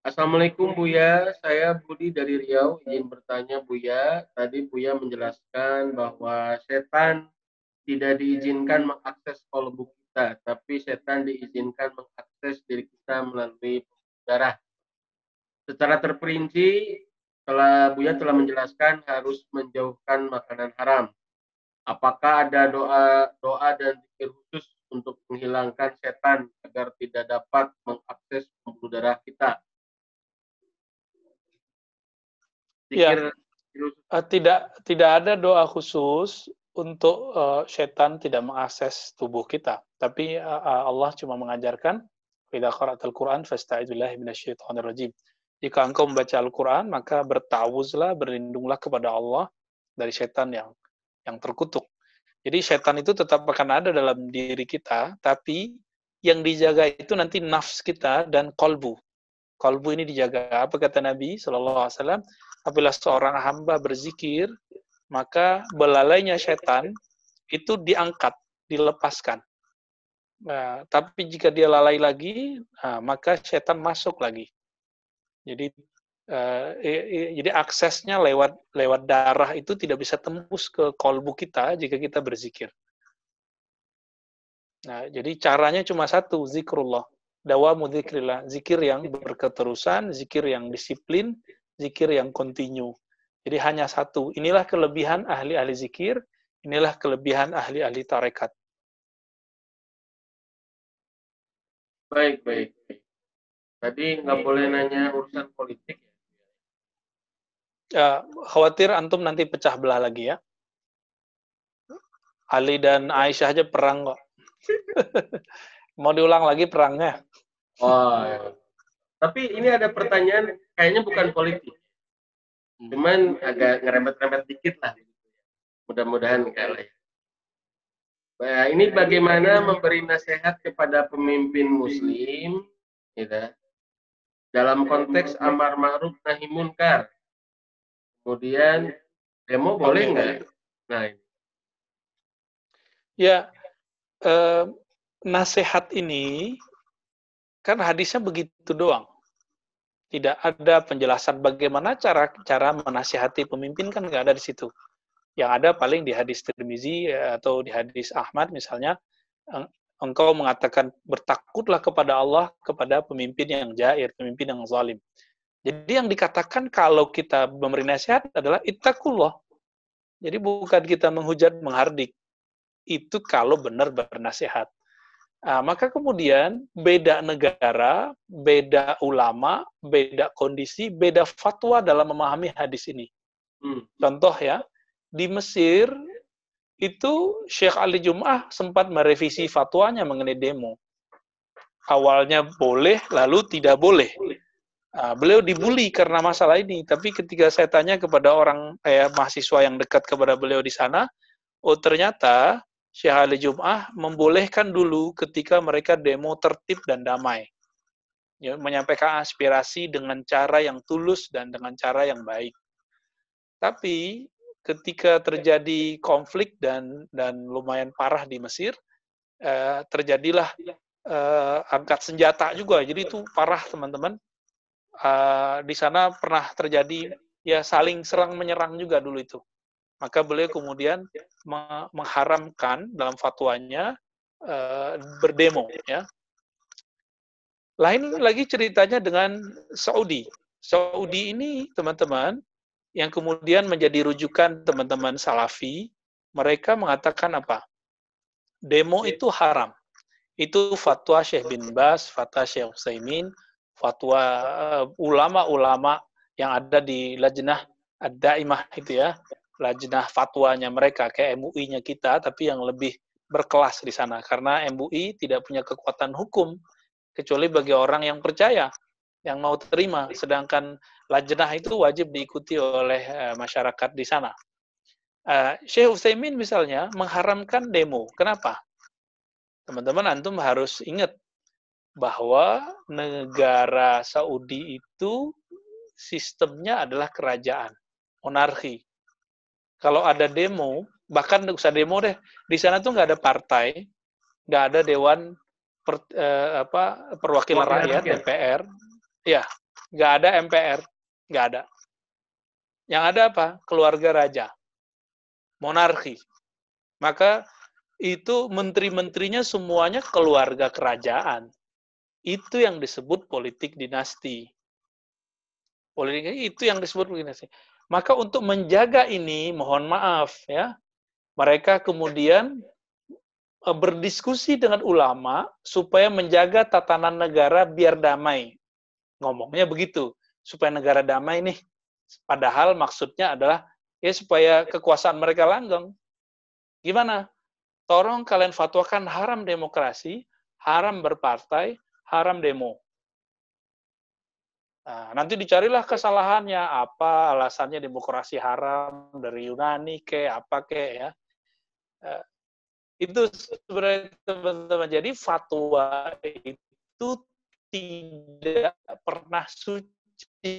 Assalamualaikum Buya, saya Budi dari Riau. Izin bertanya Buya, tadi Buya menjelaskan bahwa setan tidak diizinkan mengakses kolbu kita, tapi setan diizinkan mengakses diri kita melalui darah. Secara terperinci, telah Buya telah menjelaskan harus menjauhkan makanan haram. Apakah ada doa doa dan zikir khusus untuk menghilangkan setan agar tidak dapat mengakses pembuluh darah kita? ya, uh, tidak tidak ada doa khusus untuk uh, setan tidak mengakses tubuh kita. Tapi uh, Allah cuma mengajarkan idza qara'atal Qur'an fasta'idzillahi minasyaitonir rajim. Jika engkau membaca Al-Qur'an, maka bertawuzlah, berlindunglah kepada Allah dari setan yang yang terkutuk. Jadi setan itu tetap akan ada dalam diri kita, tapi yang dijaga itu nanti nafs kita dan kolbu. Kolbu ini dijaga. Apa kata Nabi Shallallahu Alaihi Wasallam? apabila seorang hamba berzikir, maka belalainya setan itu diangkat, dilepaskan. Nah, tapi jika dia lalai lagi, nah, maka setan masuk lagi. Jadi uh, jadi aksesnya lewat lewat darah itu tidak bisa tembus ke kolbu kita jika kita berzikir. Nah, jadi caranya cuma satu, zikrullah. Dawamu zikrillah, zikir yang berketerusan, zikir yang disiplin, zikir yang kontinu. Jadi hanya satu. Inilah kelebihan ahli-ahli zikir, inilah kelebihan ahli-ahli tarekat. Baik, baik. Tadi nggak boleh nanya urusan politik ya? Ya? Khawatir antum nanti pecah belah lagi ya. Ali dan Aisyah aja perang kok. Mau diulang lagi perangnya. Oh, ya. Tapi ini ada pertanyaan, kayaknya bukan politik. Cuman agak ngerembet-rembet dikit lah. Mudah-mudahan kalah ya. Nah, ini bagaimana memberi nasihat kepada pemimpin muslim gitu, dalam konteks amar ma'ruf nahi munkar. Kemudian demo boleh nggak? Nah, ini. Ya, eh, nasihat ini kan hadisnya begitu doang. Tidak ada penjelasan bagaimana cara cara menasihati pemimpin kan nggak ada di situ. Yang ada paling di hadis Tirmizi ya, atau di hadis Ahmad misalnya engkau mengatakan bertakutlah kepada Allah kepada pemimpin yang jair, pemimpin yang zalim. Jadi yang dikatakan kalau kita memberi nasihat adalah ittaqullah. Jadi bukan kita menghujat, menghardik. Itu kalau benar bernasihat. Nah, maka kemudian beda negara, beda ulama, beda kondisi, beda fatwa dalam memahami hadis ini. Hmm. Contoh ya, di Mesir itu Syekh Ali Jum'ah sempat merevisi fatwanya mengenai demo. Awalnya boleh, lalu tidak boleh. Nah, beliau dibully karena masalah ini, tapi ketika saya tanya kepada orang eh, mahasiswa yang dekat kepada beliau di sana, oh ternyata Syekh Ali Jum'ah membolehkan dulu ketika mereka demo tertib dan damai. Ya, menyampaikan aspirasi dengan cara yang tulus dan dengan cara yang baik. Tapi ketika terjadi konflik dan dan lumayan parah di Mesir, eh, terjadilah eh, angkat senjata juga. Jadi itu parah teman-teman. Eh, di sana pernah terjadi ya saling serang menyerang juga dulu itu. Maka beliau kemudian mengharamkan dalam fatwanya uh, berdemo ya. Lain lagi ceritanya dengan Saudi. Saudi ini teman-teman yang kemudian menjadi rujukan teman-teman Salafi, mereka mengatakan apa? Demo itu haram. Itu fatwa Syekh bin Bas, fatwa Syekh Utsaimin, fatwa eh, ulama-ulama yang ada di Lajnah Ad-Daimah itu ya, lajnah fatwanya mereka kayak MUI-nya kita tapi yang lebih berkelas di sana karena MUI tidak punya kekuatan hukum kecuali bagi orang yang percaya yang mau terima sedangkan lajnah itu wajib diikuti oleh uh, masyarakat di sana. Uh, Syekh Utsaimin misalnya mengharamkan demo. Kenapa? Teman-teman antum harus ingat bahwa negara Saudi itu sistemnya adalah kerajaan, monarki kalau ada demo, bahkan usah demo deh, di sana tuh nggak ada partai, nggak ada dewan per, eh, apa perwakilan rakyat DPR, ya nggak ada MPR, nggak ada. Yang ada apa? Keluarga raja, monarki. Maka itu menteri-menterinya semuanya keluarga kerajaan. Itu yang disebut politik dinasti. Politik itu yang disebut politik dinasti. Maka untuk menjaga ini, mohon maaf ya, mereka kemudian eh, berdiskusi dengan ulama supaya menjaga tatanan negara biar damai. Ngomongnya begitu, supaya negara damai nih. Padahal maksudnya adalah ya supaya kekuasaan mereka langgeng. Gimana? Tolong kalian fatwakan haram demokrasi, haram berpartai, haram demo. Nah, nanti dicarilah kesalahannya, apa alasannya demokrasi haram dari Yunani ke apa ke ya. Uh, itu sebenarnya teman-teman. Jadi fatwa itu tidak pernah suci.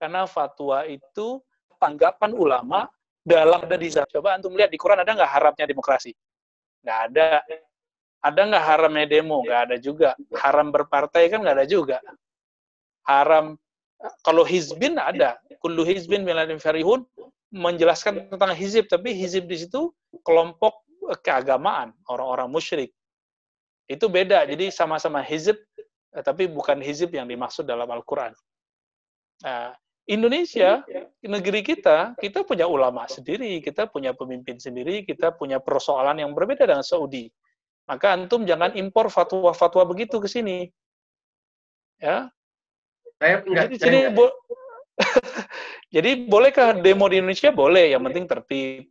Karena fatwa itu tanggapan ulama dalam ada di Coba antum lihat di Quran ada nggak haramnya demokrasi? Nggak ada. Ada nggak haramnya demo? Nggak ada juga. Haram berpartai kan nggak ada juga. Haram kalau hizbin ada. Kullu hizbin miladin farihun menjelaskan tentang hizib, tapi hizib di situ kelompok keagamaan, orang-orang musyrik. Itu beda. Jadi sama-sama hizib, tapi bukan hizib yang dimaksud dalam Al-Quran. Nah, Indonesia, negeri kita, kita punya ulama sendiri, kita punya pemimpin sendiri, kita punya persoalan yang berbeda dengan Saudi. Maka antum jangan impor fatwa-fatwa begitu ke sini. Ya. Saya enggak. Jadi, jadi, bo jadi bolehkah demo di Indonesia? Boleh, yang penting tertib.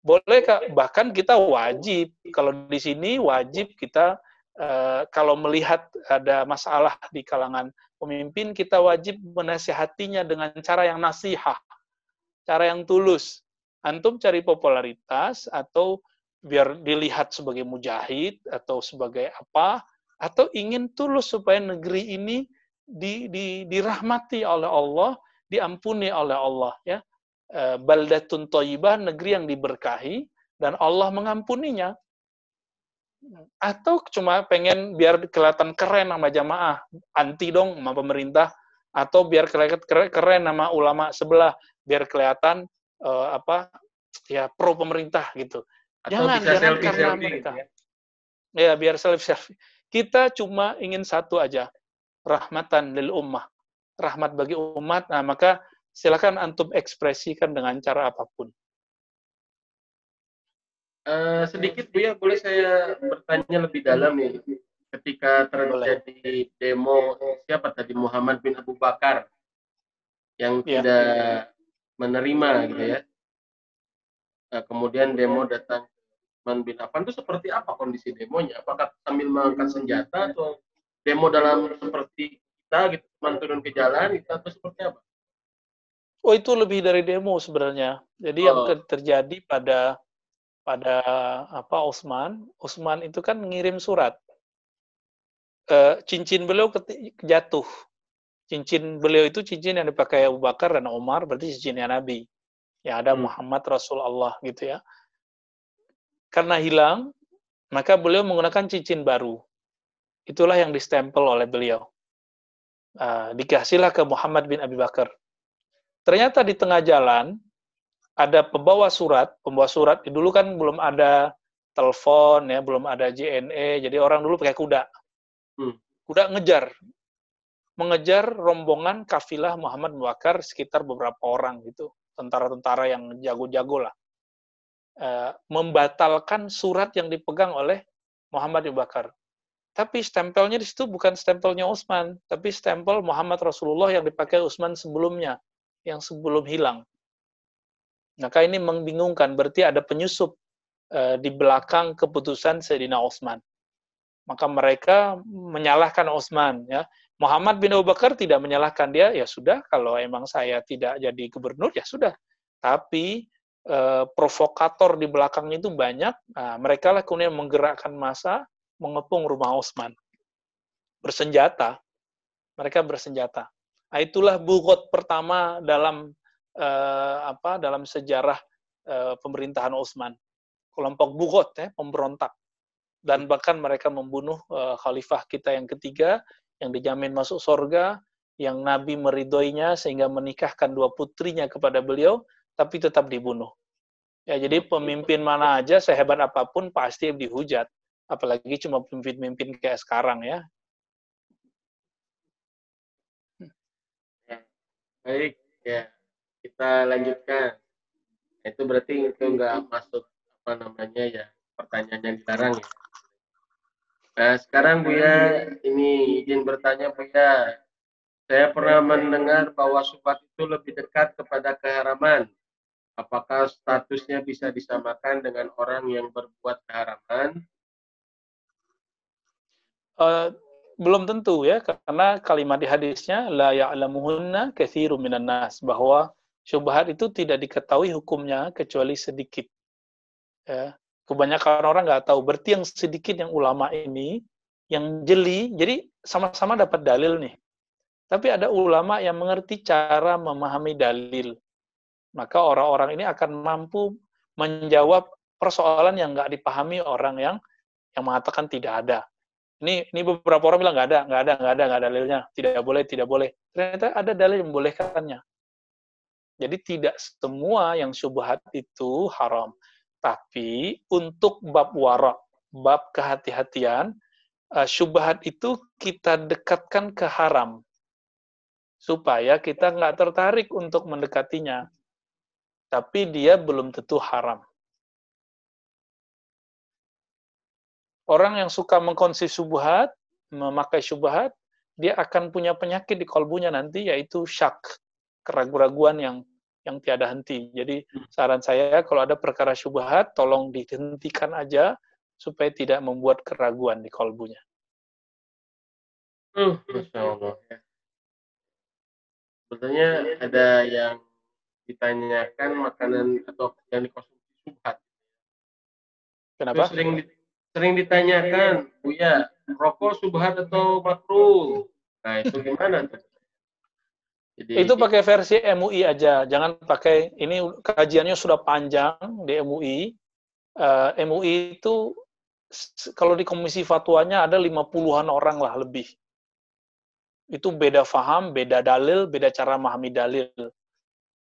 Boleh kak, bahkan kita wajib kalau di sini wajib kita uh, kalau melihat ada masalah di kalangan pemimpin kita wajib menasihatinya dengan cara yang nasihah, cara yang tulus. Antum cari popularitas atau biar dilihat sebagai mujahid atau sebagai apa atau ingin tulus supaya negeri ini di, di, dirahmati oleh Allah, diampuni oleh Allah ya. E, baldatun thayyibah negeri yang diberkahi dan Allah mengampuninya. Atau cuma pengen biar kelihatan keren sama jamaah, anti dong sama pemerintah atau biar kelihatan keren nama ulama sebelah, biar kelihatan uh, apa ya pro pemerintah gitu. Atau jangan bisa jangan selfie, karena selfie mereka. Gitu ya. ya biar selfie selfie. Kita cuma ingin satu aja, rahmatan lil ummah. Rahmat bagi umat. Nah, maka silakan antum ekspresikan dengan cara apa pun. Uh, sedikit Bu ya, boleh saya bertanya lebih dalam nih. Ketika terjadi boleh. demo siapa tadi Muhammad bin Abu Bakar yang ya. tidak menerima gitu ya. Uh, kemudian demo datang Utsman bin Affan itu seperti apa kondisi demonya? Apakah sambil mengangkat senjata atau demo dalam seperti kita gitu, teman turun ke jalan itu atau seperti apa? Oh itu lebih dari demo sebenarnya. Jadi oh. yang terjadi pada pada apa Osman, Osman itu kan mengirim surat. E, cincin beliau jatuh. Cincin beliau itu cincin yang dipakai Abu Bakar dan Umar, berarti cincinnya Nabi. Ya ada hmm. Muhammad Rasulullah gitu ya karena hilang, maka beliau menggunakan cincin baru. Itulah yang distempel oleh beliau. Uh, dikasihlah ke Muhammad bin Abi Bakar. Ternyata di tengah jalan ada pembawa surat, pembawa surat dulu kan belum ada telepon ya, belum ada JNE, jadi orang dulu pakai kuda. Hmm. Kuda ngejar, mengejar rombongan kafilah Muhammad bin Bakar sekitar beberapa orang gitu, tentara-tentara yang jago-jago lah. Eh, membatalkan surat yang dipegang oleh Muhammad Abu Bakar. Tapi stempelnya di situ bukan stempelnya Utsman, tapi stempel Muhammad Rasulullah yang dipakai Utsman sebelumnya, yang sebelum hilang. Maka ini membingungkan, berarti ada penyusup uh, di belakang keputusan Sayyidina Utsman. Maka mereka menyalahkan Utsman. Ya. Muhammad bin Abu Bakar tidak menyalahkan dia, ya sudah, kalau emang saya tidak jadi gubernur, ya sudah. Tapi Eh, provokator di belakangnya itu banyak. Nah, mereka lah kemudian menggerakkan masa mengepung rumah Osman. Bersenjata. Mereka bersenjata. Nah, itulah bugot pertama dalam uh, apa dalam sejarah uh, pemerintahan Osman. Kelompok bugot ya, pemberontak. Dan bahkan mereka membunuh uh, khalifah kita yang ketiga yang dijamin masuk surga, yang Nabi meridoinya sehingga menikahkan dua putrinya kepada beliau tapi tetap dibunuh. Ya, jadi pemimpin mana aja sehebat apa pun pasti dihujat, apalagi cuma pemimpin-pemimpin kayak sekarang ya. Baik, ya kita lanjutkan. Itu berarti itu nggak masuk apa namanya ya pertanyaan yang dilarang ya. Nah sekarang Bu ya, ini izin bertanya Bu ya. Saya pernah mendengar bahwa subat itu lebih dekat kepada keharaman apakah statusnya bisa disamakan dengan orang yang berbuat keharaman? Uh, belum tentu ya, karena kalimat di hadisnya la ya'lamuhunna katsirun minan nas bahwa syubhat itu tidak diketahui hukumnya kecuali sedikit. Ya. Kebanyakan orang nggak tahu. Berarti yang sedikit yang ulama ini yang jeli, jadi sama-sama dapat dalil nih. Tapi ada ulama yang mengerti cara memahami dalil maka orang-orang ini akan mampu menjawab persoalan yang nggak dipahami orang yang yang mengatakan tidak ada. Ini ini beberapa orang bilang nggak ada, nggak ada, nggak ada, nggak ada dalilnya, tidak boleh, tidak boleh. Ternyata ada dalil yang membolehkannya. Jadi tidak semua yang syubhat itu haram. Tapi untuk bab warak, bab kehati-hatian, uh, syubhat itu kita dekatkan ke haram. Supaya kita nggak tertarik untuk mendekatinya tapi dia belum tentu haram. Orang yang suka mengkonsumsi subhat, memakai subhat, dia akan punya penyakit di kolbunya nanti, yaitu syak, keraguan-raguan yang yang tiada henti. Jadi saran saya kalau ada perkara syubhat, tolong dihentikan aja supaya tidak membuat keraguan di kolbunya. Hmm, Masya Allah. Sebetulnya ada yang ditanyakan makanan atau yang dikonsumsi subhat Kenapa? Itu sering sering ditanyakan, Buya, rokok subhat atau makruh? Nah, itu gimana tuh? Jadi, itu pakai versi MUI aja, jangan pakai ini kajiannya sudah panjang di MUI. Uh, eh, MUI itu kalau di komisi fatwanya ada lima puluhan orang lah lebih. Itu beda faham, beda dalil, beda cara memahami dalil.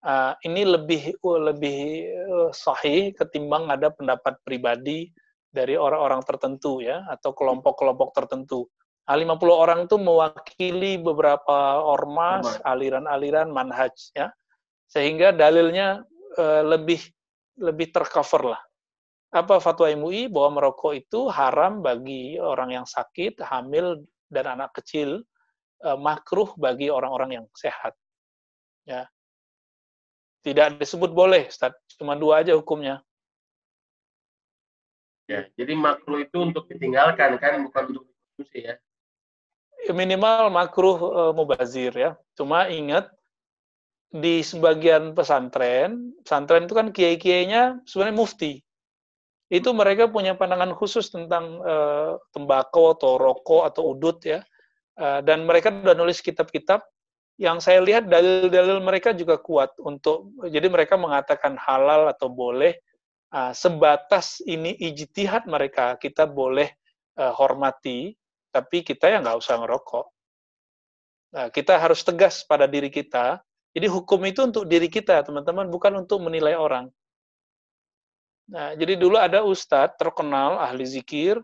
Uh, ini lebih lebih uh, sahih ketimbang ada pendapat pribadi dari orang-orang tertentu ya atau kelompok-kelompok tertentu. Nah, 50 orang itu mewakili beberapa ormas, aliran-aliran manhaj ya. Sehingga dalilnya uh, lebih lebih tercover lah. Apa fatwa MUI bahwa merokok itu haram bagi orang yang sakit, hamil dan anak kecil, uh, makruh bagi orang-orang yang sehat. Ya. Tidak disebut boleh, Ustaz. Cuma dua aja hukumnya. Ya, jadi makruh itu untuk ditinggalkan kan, bukan untuk dikonsumsi ya minimal makruh uh, mubazir ya. Cuma ingat di sebagian pesantren, pesantren itu kan kiai-kiainya sebenarnya mufti. Itu mereka punya pandangan khusus tentang uh, tembakau atau rokok atau udut ya. Uh, dan mereka sudah nulis kitab-kitab yang saya lihat dalil-dalil mereka juga kuat untuk jadi mereka mengatakan halal atau boleh uh, sebatas ini ijtihad mereka kita boleh uh, hormati tapi kita ya nggak usah ngerokok. Nah, kita harus tegas pada diri kita. Jadi hukum itu untuk diri kita, teman-teman, bukan untuk menilai orang. Nah, jadi dulu ada ustadz terkenal ahli zikir,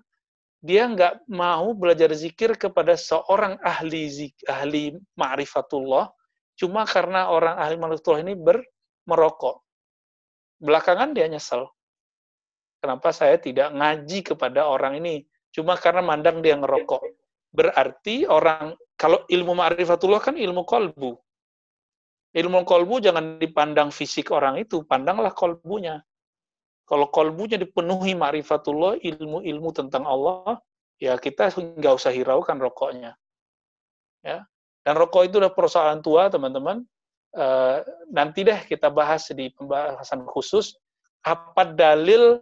dia nggak mau belajar zikir kepada seorang ahli zik, ahli ma'rifatullah, cuma karena orang ahli ma'rifatullah ini ber, merokok. Belakangan dia nyesel. Kenapa saya tidak ngaji kepada orang ini? cuma karena mandang dia ngerokok. Berarti orang kalau ilmu ma'rifatullah kan ilmu kolbu. Ilmu kolbu jangan dipandang fisik orang itu, pandanglah kolbunya. Kalau kolbunya dipenuhi ma'rifatullah, ilmu-ilmu tentang Allah, ya kita nggak usah hiraukan rokoknya. Ya. Dan rokok itu udah persoalan tua, teman-teman. Uh, nanti deh kita bahas di pembahasan khusus apa dalil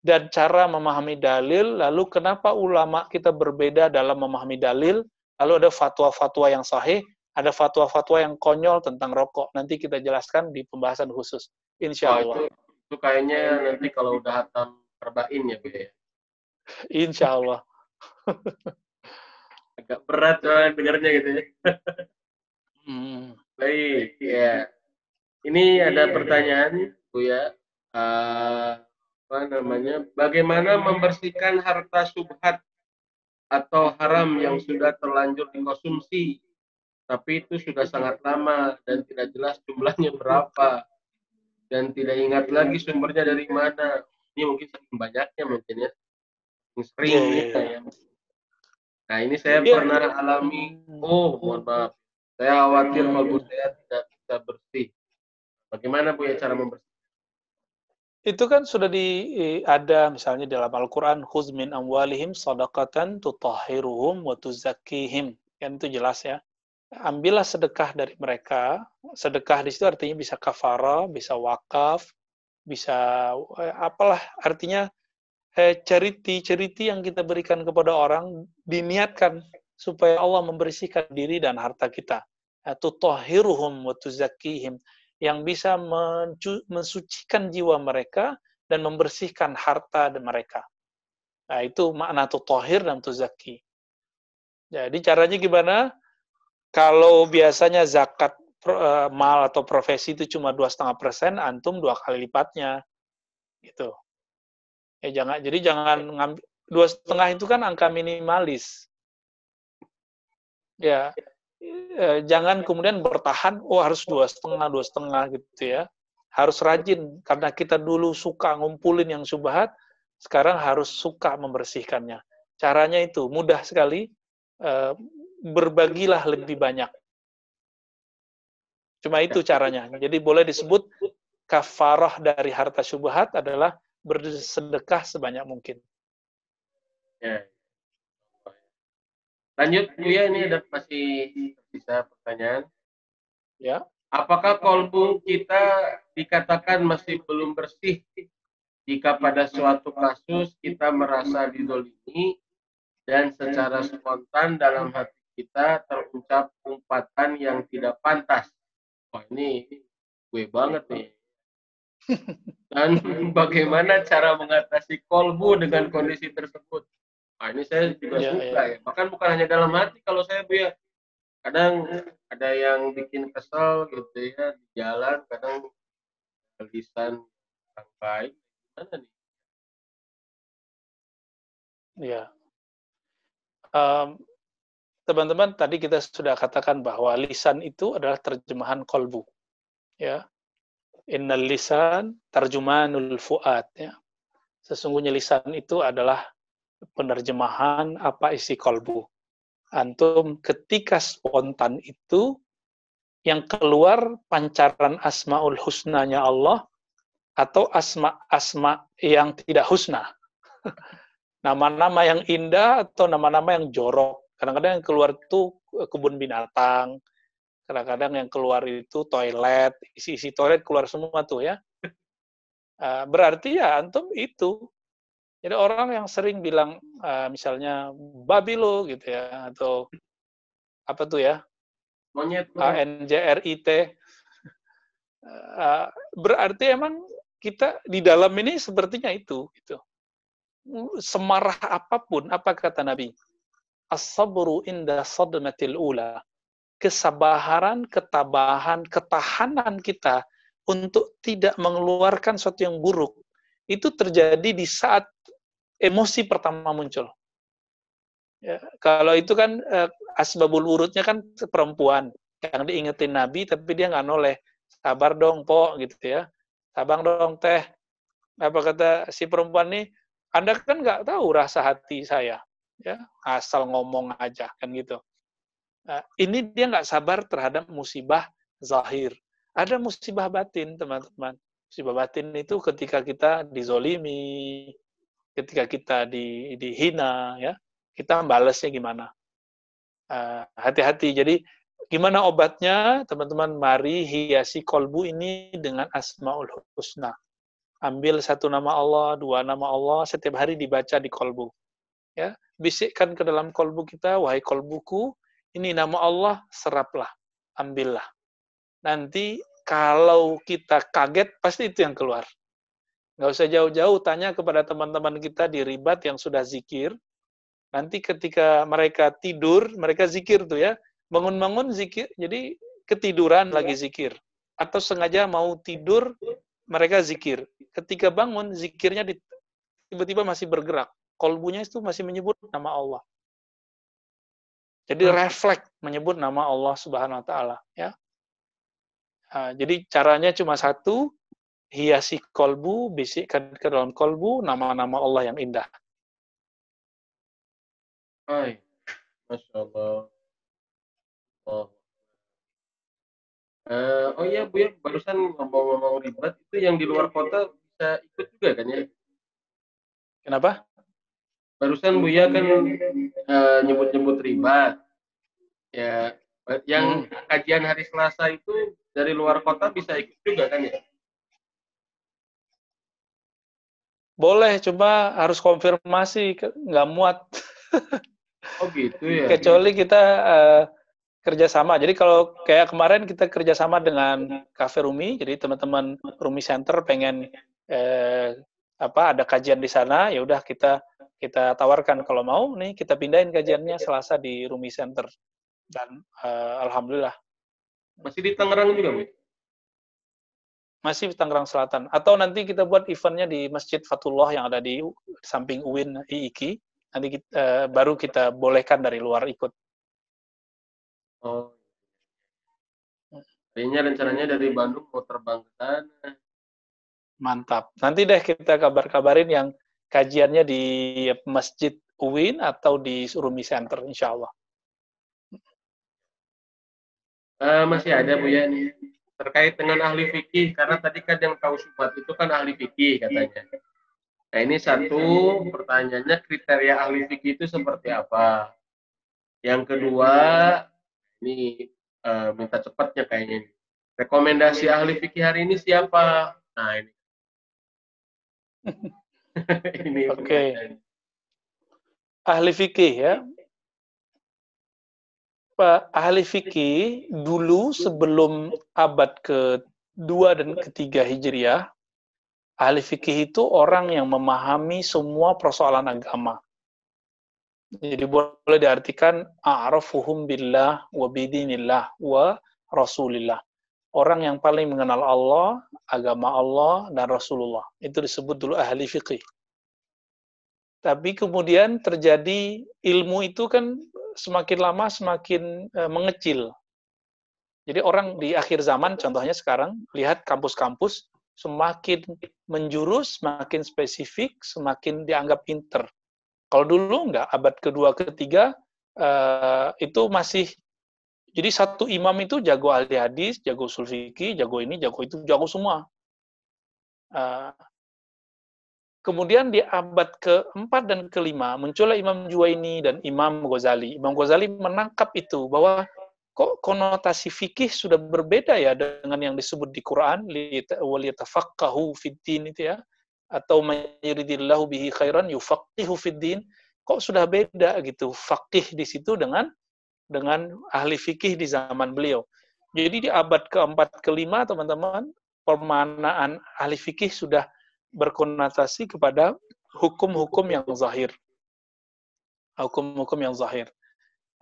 dan cara memahami dalil, lalu kenapa ulama kita berbeda dalam memahami dalil, lalu ada fatwa-fatwa yang sahih, ada fatwa-fatwa yang konyol tentang rokok. Nanti kita jelaskan di pembahasan khusus. Insya Allah. Oh, itu, itu kayaknya nanti kalau udah hatam terbain ya, Bu ya? Insya Allah. Agak berat soalnya dengarnya gitu ya. hmm. Baik, ya. Ini ada pertanyaan, Bu ya. Uh, apa namanya bagaimana membersihkan harta subhat atau haram yang sudah terlanjur dikonsumsi tapi itu sudah sangat lama dan tidak jelas jumlahnya berapa dan tidak ingat lagi sumbernya dari mana ini mungkin saking banyaknya mungkin ya sering yeah, yeah, yeah. ya nah ini saya yeah. pernah alami oh mohon maaf saya khawatir kalau saya tidak bisa bersih bagaimana bu ya cara membersih itu kan sudah di ada misalnya dalam Al-Qur'an khuz min amwalihim shadaqatan tutahhiruhum wa tuzakkihim. Kan itu jelas ya. Ambillah sedekah dari mereka. Sedekah di situ artinya bisa kafara, bisa wakaf, bisa eh, apalah artinya eh, charity yang kita berikan kepada orang diniatkan supaya Allah membersihkan diri dan harta kita. Tutahhiruhum wa tuzakkihim yang bisa mensucikan jiwa mereka dan membersihkan harta mereka. Nah, itu makna tutohir dan tuzaki. Jadi caranya gimana? Kalau biasanya zakat eh, mal atau profesi itu cuma dua setengah persen, antum dua kali lipatnya, gitu. Ya jangan, jadi jangan ngambil dua setengah itu kan angka minimalis. Ya, eh, jangan kemudian bertahan, oh harus dua setengah, dua setengah gitu ya. Harus rajin, karena kita dulu suka ngumpulin yang subhat, sekarang harus suka membersihkannya. Caranya itu mudah sekali, eh, berbagilah lebih banyak. Cuma itu caranya. Jadi boleh disebut kafarah dari harta subhat adalah bersedekah sebanyak mungkin. Ya. Lanjut, ya ini ada masih bisa pertanyaan. Ya. Apakah kolbu kita dikatakan masih belum bersih jika pada suatu kasus kita merasa didolimi dan secara spontan dalam hati kita terucap umpatan yang tidak pantas. Wah ini gue banget nih. Dan bagaimana cara mengatasi kolbu dengan kondisi tersebut? Nah, ini saya juga ya, suka ya. ya. Bahkan bukan hanya dalam hati kalau saya bu ya. Kadang ada yang bikin kesel gitu ya di jalan, kadang lisan yang baik. Gimana nih? Ya. Um, teman-teman, tadi kita sudah katakan bahwa lisan itu adalah terjemahan kolbu. Ya. Innal lisan tarjumanul fuad. Ya. Sesungguhnya lisan itu adalah penerjemahan apa isi kolbu. Antum ketika spontan itu yang keluar pancaran asmaul husnanya Allah atau asma-asma yang tidak husna. nama-nama yang indah atau nama-nama yang jorok. Kadang-kadang yang keluar itu kebun binatang, kadang-kadang yang keluar itu toilet, isi-isi toilet keluar semua tuh ya. Ah, berarti ya antum itu. Jadi orang yang sering bilang uh, misalnya babi lo gitu ya atau apa tuh ya? Monyet. A N J R I T. Uh, berarti emang kita di dalam ini sepertinya itu gitu semarah apa pun, apa kata Nabi? As-sabru inda sadmatil ula. Kesabaran, ketabahan, ketahanan kita untuk tidak mengeluarkan sesuatu yang buruk. Itu terjadi di saat emosi pertama muncul. Ya, kalau itu kan eh, asbabul urutnya kan perempuan yang diingetin Nabi tapi dia nggak noleh. Sabar dong, po gitu ya. Sabar dong, teh. Apa kata si perempuan nih? Anda kan nggak tahu rasa hati saya, ya asal ngomong aja kan gitu. Nah, ini dia nggak sabar terhadap musibah zahir. Ada musibah batin, teman-teman. Musibah batin itu ketika kita dizolimi, ketika kita di, dihina, ya kita balasnya gimana? Ah, hati-hati. Jadi gimana obatnya, teman-teman? Mari hiasi kolbu ini dengan asmaul husna ambil satu nama Allah, dua nama Allah, setiap hari dibaca di kolbu. Ya, bisikkan ke dalam kolbu kita, wahai kolbuku, ini nama Allah, seraplah, ambillah. Nanti kalau kita kaget, pasti itu yang keluar. Nggak usah jauh-jauh, tanya kepada teman-teman kita di ribat yang sudah zikir. Nanti ketika mereka tidur, mereka zikir tuh ya. Bangun-bangun zikir, jadi ketiduran lagi zikir. Atau sengaja mau tidur, mereka zikir. Ketika bangun, zikirnya tiba-tiba masih bergerak. Kolbunya itu masih menyebut nama Allah. Jadi refleks menyebut nama Allah Subhanahu wa taala, ya. Nah, jadi caranya cuma satu, hiasi kolbu, bisikkan ke dalam kolbu nama-nama Allah yang indah. Hai, Masya Allah. Oh. Uh, oh iya Bu ya, barusan ngomong-ngomong ribet itu yang di luar kota bisa ikut juga kan ya? Kenapa? Barusan Bu ya kan uh, nyebut-nyebut ribat. Ya, yang hmm. kajian hari Selasa itu dari luar kota bisa ikut juga kan ya? Boleh, coba harus konfirmasi, nggak muat. oh gitu ya? Kecuali kita uh, kerjasama. Jadi kalau kayak kemarin kita kerjasama dengan Cafe Rumi, jadi teman-teman Rumi Center pengen eh, apa ada kajian di sana, ya udah kita kita tawarkan kalau mau nih kita pindahin kajiannya Selasa di Rumi Center dan eh, alhamdulillah masih di Tangerang juga, Bu? Masih di Tangerang Selatan. Atau nanti kita buat eventnya di Masjid Fatullah yang ada di samping UIN IIKI. Nanti kita, eh, baru kita bolehkan dari luar ikut. Oh. Kayaknya rencananya dari Bandung mau terbang ke sana. Mantap. Nanti deh kita kabar-kabarin yang kajiannya di Masjid Uwin atau di Surumi Center, insya Allah. Uh, masih ada Bu ya nih terkait dengan ahli fikih karena tadi kan yang tahu syubhat itu kan ahli fikih katanya. Nah ini satu pertanyaannya kriteria ahli fikih itu seperti apa? Yang kedua ini uh, minta cepatnya kayaknya. Rekomendasi ahli fikih hari ini siapa? Nah ini. Oke. Okay. Ahli fikih ya. Pak ahli fikih dulu sebelum abad ke-2 dan ke-3 Hijriah, ahli fikih itu orang yang memahami semua persoalan agama. Jadi boleh diartikan a'rafuhum billah wa bidinillah wa rasulillah. Orang yang paling mengenal Allah, agama Allah, dan Rasulullah. Itu disebut dulu ahli fikih. Tapi kemudian terjadi ilmu itu kan semakin lama semakin uh, mengecil. Jadi orang di akhir zaman, contohnya sekarang, lihat kampus-kampus semakin menjurus, semakin spesifik, semakin dianggap pinter. Kalau dulu enggak, abad kedua, ketiga, uh, itu masih, jadi satu imam itu jago ahli hadis, jago sulfiki, jago ini, jago itu, jago semua. Uh, Kemudian di abad keempat dan kelima muncullah Imam Juwaini dan Imam Ghazali. Imam Ghazali menangkap itu bahwa kok konotasi fikih sudah berbeda ya dengan yang disebut di Quran waliyatafaqahu fiddin itu ya atau mayuridillahu bihi khairan yufaqihu fiddin kok sudah beda gitu fakih di situ dengan dengan ahli fikih di zaman beliau. Jadi di abad keempat kelima teman-teman permanaan ahli fikih sudah berkonotasi kepada hukum-hukum yang zahir. Hukum-hukum yang zahir.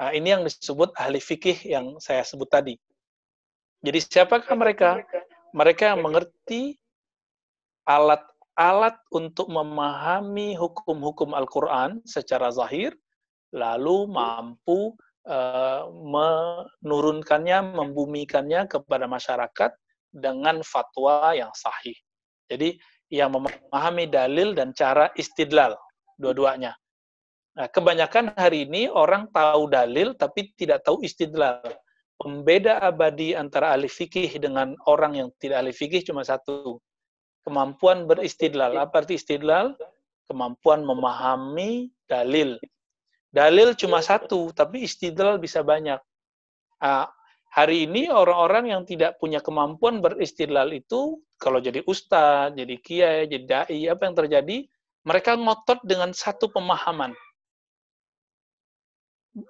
Nah, ini yang disebut ahli fikih yang saya sebut tadi. Jadi siapakah mereka? Mereka yang mengerti alat-alat untuk memahami hukum-hukum Al-Quran secara zahir, lalu mampu uh, menurunkannya, membumikannya kepada masyarakat dengan fatwa yang sahih. Jadi yang memahami dalil dan cara istidlal dua-duanya. Nah, kebanyakan hari ini orang tahu dalil tapi tidak tahu istidlal. Pembeda abadi antara ahli fikih dengan orang yang tidak ahli fikih cuma satu. Kemampuan beristidlal. Apa arti istidlal? Kemampuan memahami dalil. Dalil cuma satu, tapi istidlal bisa banyak. Nah, hari ini orang-orang yang tidak punya kemampuan beristidlal itu kalau jadi ustadz, jadi kiai, jadi dai, apa yang terjadi? Mereka ngotot dengan satu pemahaman.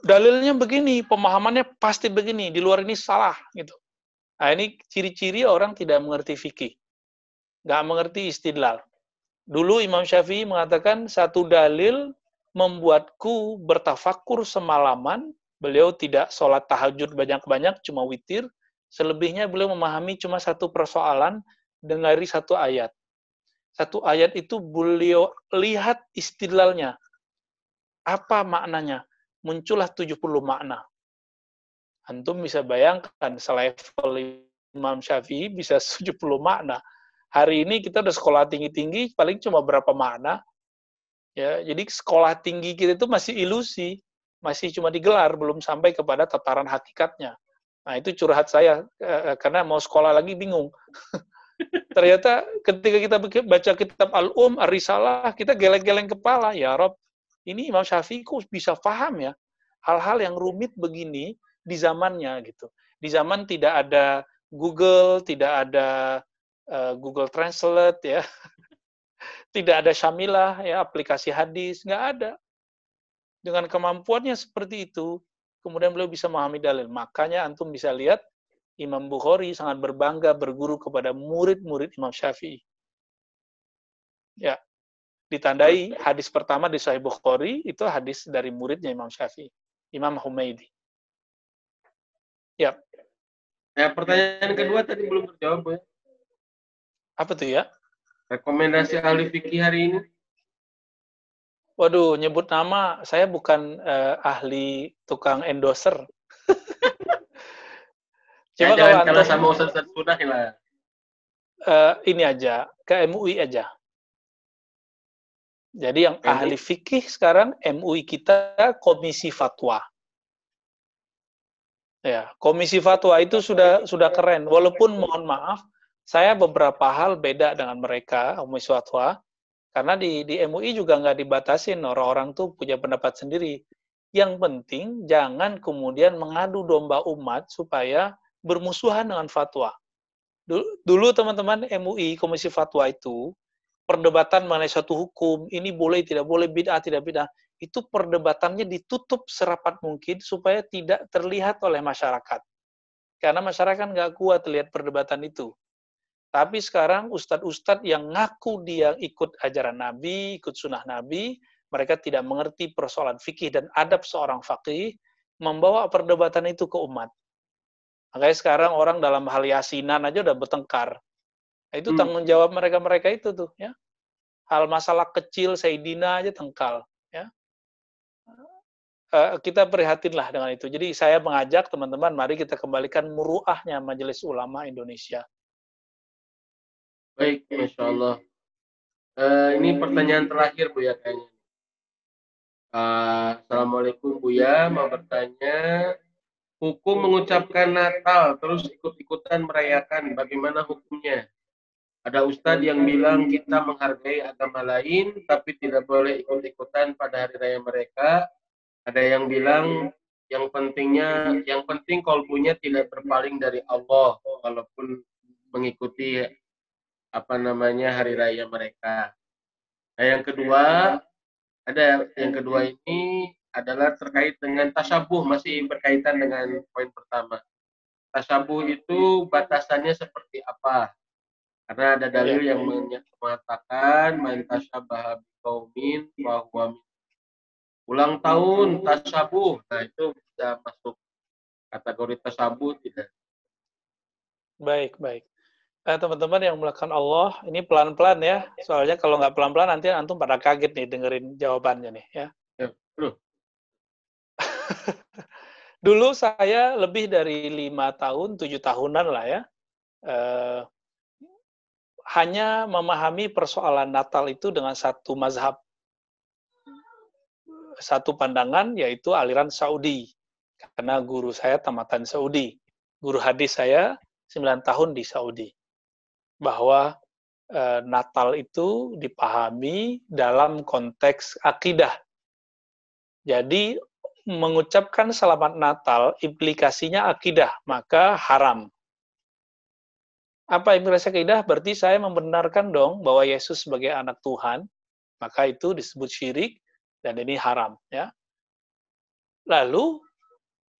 Dalilnya begini, pemahamannya pasti begini, di luar ini salah gitu. Nah, ini ciri-ciri orang tidak mengerti fikih. Nggak mengerti istidlal. Dulu Imam Syafi'i mengatakan satu dalil membuatku bertafakur semalaman beliau tidak sholat tahajud banyak-banyak, cuma witir. Selebihnya beliau memahami cuma satu persoalan, dengari satu ayat. Satu ayat itu beliau lihat istilahnya. Apa maknanya? Muncullah 70 makna. Antum bisa bayangkan, selevel Imam Syafi'i bisa 70 makna. Hari ini kita udah sekolah tinggi-tinggi, paling cuma berapa makna. Ya, jadi sekolah tinggi kita itu masih ilusi masih cuma digelar, belum sampai kepada tataran hakikatnya. Nah, itu curhat saya, eh, karena mau sekolah lagi bingung. Ternyata ketika kita baca kitab Al-Um, Ar-Risalah, kita geleng-geleng kepala, ya Rob, ini Imam Syafi'i kok bisa paham ya, hal-hal yang rumit begini di zamannya gitu. Di zaman tidak ada Google, tidak ada uh, Google Translate ya, tidak ada Syamilah ya, aplikasi hadis, nggak ada. Dengan kemampuannya seperti itu, kemudian beliau bisa memahami dalil. Makanya antum bisa lihat Imam Bukhari sangat berbangga berguru kepada murid-murid Imam Syafi'i. Ya, ditandai hadis pertama di Sahih Bukhari itu hadis dari muridnya Imam Syafi'i, Imam Humaidi. Ya. Ya, pertanyaan kedua tadi belum terjawab ya. Apa tuh ya? Rekomendasi ahli fikih hari ini. Waduh, nyebut nama, saya bukan uh, ahli tukang endorser. Coba ya, kalau jangan sama Ustaz sudah lah. Uh, ini aja, ke MUI aja. Jadi yang MUI. ahli fikih sekarang MUI kita komisi fatwa. Ya, komisi fatwa itu sudah sudah keren. Walaupun mohon maaf, saya beberapa hal beda dengan mereka komisi fatwa. Karena di, di MUI juga nggak dibatasin, orang-orang tuh punya pendapat sendiri. Yang penting jangan kemudian mengadu domba umat supaya bermusuhan dengan fatwa. Dulu teman-teman MUI, Komisi Fatwa itu, perdebatan mengenai suatu hukum, ini boleh, tidak boleh, bid'ah, tidak bid'ah, itu perdebatannya ditutup serapat mungkin supaya tidak terlihat oleh masyarakat. Karena masyarakat nggak kuat lihat perdebatan itu. Tapi sekarang ustadz-ustadz yang ngaku dia ikut ajaran Nabi, ikut sunnah Nabi, mereka tidak mengerti persoalan fikih dan adab seorang fakih, membawa perdebatan itu ke umat. Makanya sekarang orang dalam hal yasinan aja udah bertengkar. Nah, itu hmm. tanggung jawab mereka-mereka itu tuh ya. Hal masalah kecil Sayyidina aja tengkal ya. Uh, kita prihatinlah dengan itu. Jadi saya mengajak teman-teman mari kita kembalikan muruahnya Majelis Ulama Indonesia. Baik, Masya Allah. Uh, ini pertanyaan terakhir Bu ya kayaknya. Uh, Assalamualaikum Bu ya, mau bertanya hukum mengucapkan Natal terus ikut-ikutan merayakan bagaimana hukumnya? Ada ustadz yang bilang kita menghargai agama lain, tapi tidak boleh ikut-ikutan pada hari raya mereka. Ada yang bilang yang pentingnya, yang penting kolbunya tidak berpaling dari Allah, walaupun mengikuti apa namanya hari raya mereka. Nah, yang kedua, ada yang kedua ini adalah terkait dengan tasabuh, masih berkaitan dengan poin pertama. Tasabuh itu batasannya seperti apa? Karena ada dalil yang mengatakan man tasyabaha biqaumin bahwa ulang tahun tasabuh. Nah, itu bisa masuk kategori tasabuh tidak? Baik, baik. Eh, teman-teman yang melakukan Allah, ini pelan-pelan ya. Soalnya kalau nggak pelan-pelan nanti antum pada kaget nih dengerin jawabannya nih ya. ya Dulu saya lebih dari lima tahun, tujuh tahunan lah ya. Eh, hanya memahami persoalan Natal itu dengan satu mazhab, satu pandangan, yaitu aliran Saudi. Karena guru saya tamatan Saudi. Guru hadis saya 9 tahun di Saudi. Bahwa e, Natal itu dipahami dalam konteks akidah. Jadi mengucapkan selamat Natal implikasinya akidah, maka haram. Apa implikasi kaidah? Berarti saya membenarkan dong bahwa Yesus sebagai anak Tuhan, maka itu disebut syirik dan ini haram ya. Lalu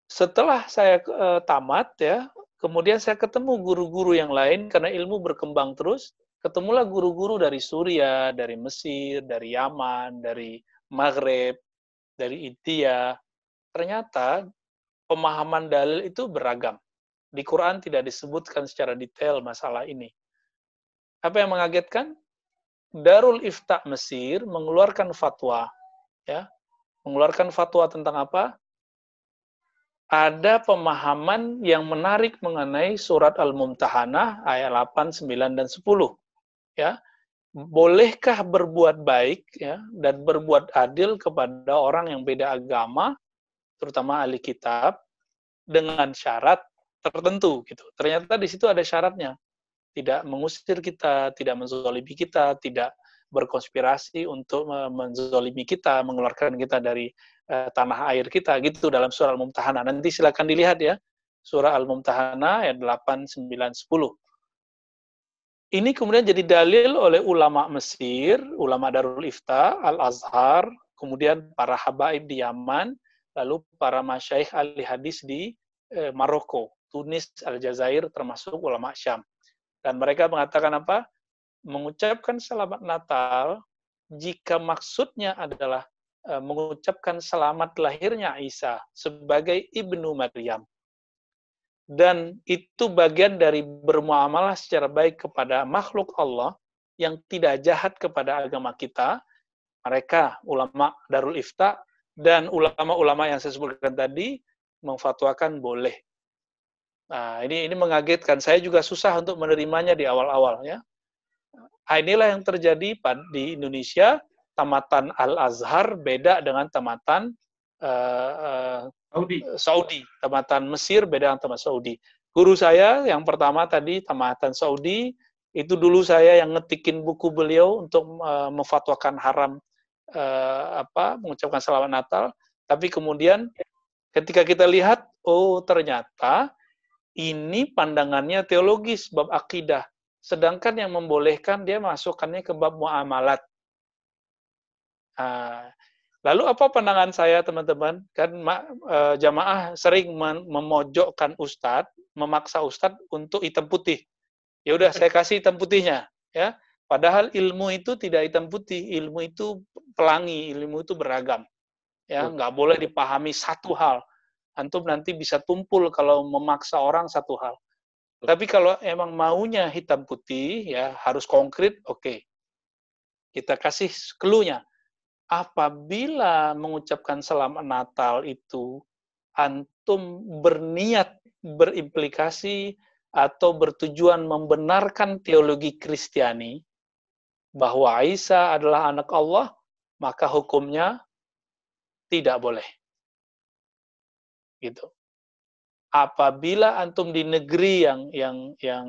setelah saya e, tamat ya, kemudian saya ketemu guru-guru yang lain karena ilmu berkembang terus, ketemulah guru-guru dari Suriah, dari Mesir, dari Yaman, dari Maghrib, dari India. Ternyata pemahaman dalil itu beragam. Di Quran tidak disebutkan secara detail masalah ini. Apa yang mengagetkan? Darul Ifta Mesir mengeluarkan fatwa, ya, mengeluarkan fatwa tentang apa? Ada pemahaman yang menarik mengenai surat Al-Mumtahanah ayat 8, 9, dan 10. Ya, bolehkah berbuat baik ya dan berbuat adil kepada orang yang beda agama, terutama ahli kitab, dengan syarat tertentu gitu. Ternyata di situ ada syaratnya. Tidak mengusir kita, tidak menzolimi kita, tidak berkonspirasi untuk menzolimi kita, mengeluarkan kita dari uh, tanah air kita gitu dalam surah Al-Mumtahanah. Nanti silakan dilihat ya. Surah Al-Mumtahanah ayat 8, 9, 10. Ini kemudian jadi dalil oleh ulama Mesir, ulama Darul Ifta, Al-Azhar, kemudian para habaib di Yaman, lalu para masyaikh ahli hadis di eh, Maroko. Tunis, Aljazair, termasuk ulama Syam. Dan mereka mengatakan apa? Mengucapkan selamat Natal jika maksudnya adalah mengucapkan selamat lahirnya Isa sebagai ibnu Maryam. Dan itu bagian dari bermuamalah secara baik kepada makhluk Allah yang tidak jahat kepada agama kita. Mereka, ulama Darul Ifta, dan ulama-ulama yang saya sebutkan tadi, memfatwakan boleh Nah, ini ini mengagetkan. Saya juga susah untuk menerimanya di awal-awal ya. Nah, inilah yang terjadi di Indonesia. Tamatan Al Azhar beda dengan tamatan uh, Saudi. Saudi. Tamatan Mesir beda dengan tamatan Saudi. Guru saya yang pertama tadi tamatan Saudi itu dulu saya yang ngetikin buku beliau untuk uh, memfatwakan haram uh, apa mengucapkan selamat Natal. Tapi kemudian ketika kita lihat, oh ternyata ini pandangannya teologis bab akidah. sedangkan yang membolehkan dia masukkannya ke bab muamalat. Uh, lalu apa pandangan saya teman-teman? Kan uh, jamaah sering memojokkan ustadz, memaksa ustadz untuk hitam putih. Ya udah saya kasih hitam putihnya, ya. Padahal ilmu itu tidak hitam putih, ilmu itu pelangi, ilmu itu beragam. Ya, nggak boleh dipahami satu hal antum nanti bisa tumpul kalau memaksa orang satu hal. Tapi kalau emang maunya hitam putih, ya harus konkret, oke. Okay. Kita kasih clue-nya. Apabila mengucapkan selamat Natal itu, antum berniat berimplikasi atau bertujuan membenarkan teologi Kristiani bahwa Isa adalah anak Allah, maka hukumnya tidak boleh gitu. Apabila antum di negeri yang yang yang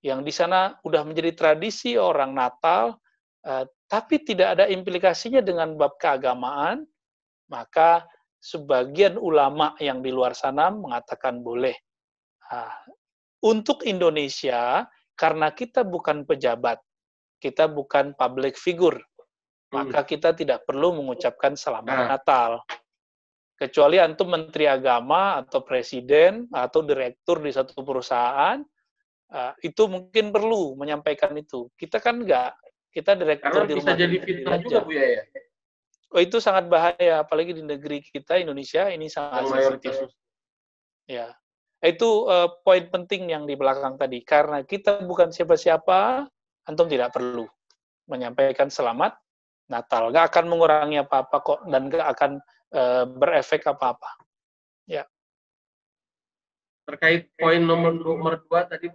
yang di sana udah menjadi tradisi orang Natal, uh, tapi tidak ada implikasinya dengan bab keagamaan, maka sebagian ulama yang di luar sana mengatakan boleh. Uh, untuk Indonesia, karena kita bukan pejabat, kita bukan public figure, maka hmm. kita tidak perlu mengucapkan selamat nah. Natal kecuali antum menteri agama atau presiden atau direktur di satu perusahaan uh, itu mungkin perlu menyampaikan itu kita kan enggak kita direktur Karena di rumah bisa jadi fitnah juga bu ya oh itu sangat bahaya apalagi di negeri kita Indonesia ini sangat sensitif ya itu uh, poin penting yang di belakang tadi karena kita bukan siapa-siapa antum tidak perlu menyampaikan selamat Natal nggak akan mengurangi apa-apa kok dan nggak akan uh, berefek apa-apa. Ya. Terkait poin nomor nomor dua tadi.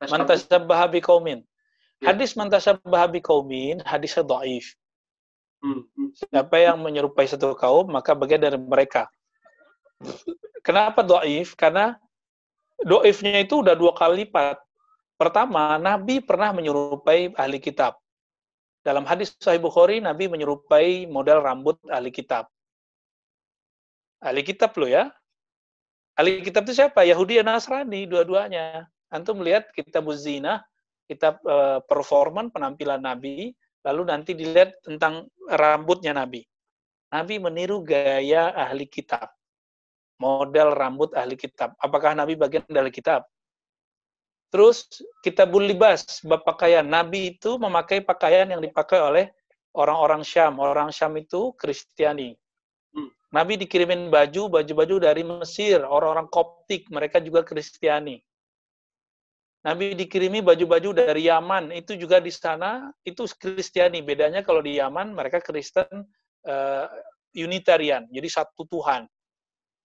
Mantasabbaha kaumin. Ya. Hadis mantasabbaha kaumin, hadisnya dhaif. Hmm, hmm. Siapa yang menyerupai satu kaum, maka bagian dari mereka. Kenapa doif? Karena doifnya itu udah dua kali lipat. Pertama, Nabi pernah menyerupai ahli kitab. Dalam hadis Sahih Bukhari, Nabi menyerupai model rambut ahli kitab. Ahli kitab lo ya. Ahli kitab itu siapa? Yahudi dan Nasrani, dua-duanya. Antum melihat kitab Zina, kitab uh, performan penampilan Nabi, lalu nanti dilihat tentang rambutnya Nabi. Nabi meniru gaya ahli kitab. Model rambut ahli kitab. Apakah Nabi bagian dari kitab? Terus kita libas, bab pakaian. Nabi itu memakai pakaian yang dipakai oleh orang-orang Syam. Orang Syam itu Kristiani. Nabi dikirimin baju, baju-baju dari Mesir, orang-orang Koptik, mereka juga Kristiani. Nabi dikirimi baju-baju dari Yaman, itu juga di sana itu Kristiani. Bedanya kalau di Yaman mereka Kristen uh, Unitarian, jadi satu Tuhan.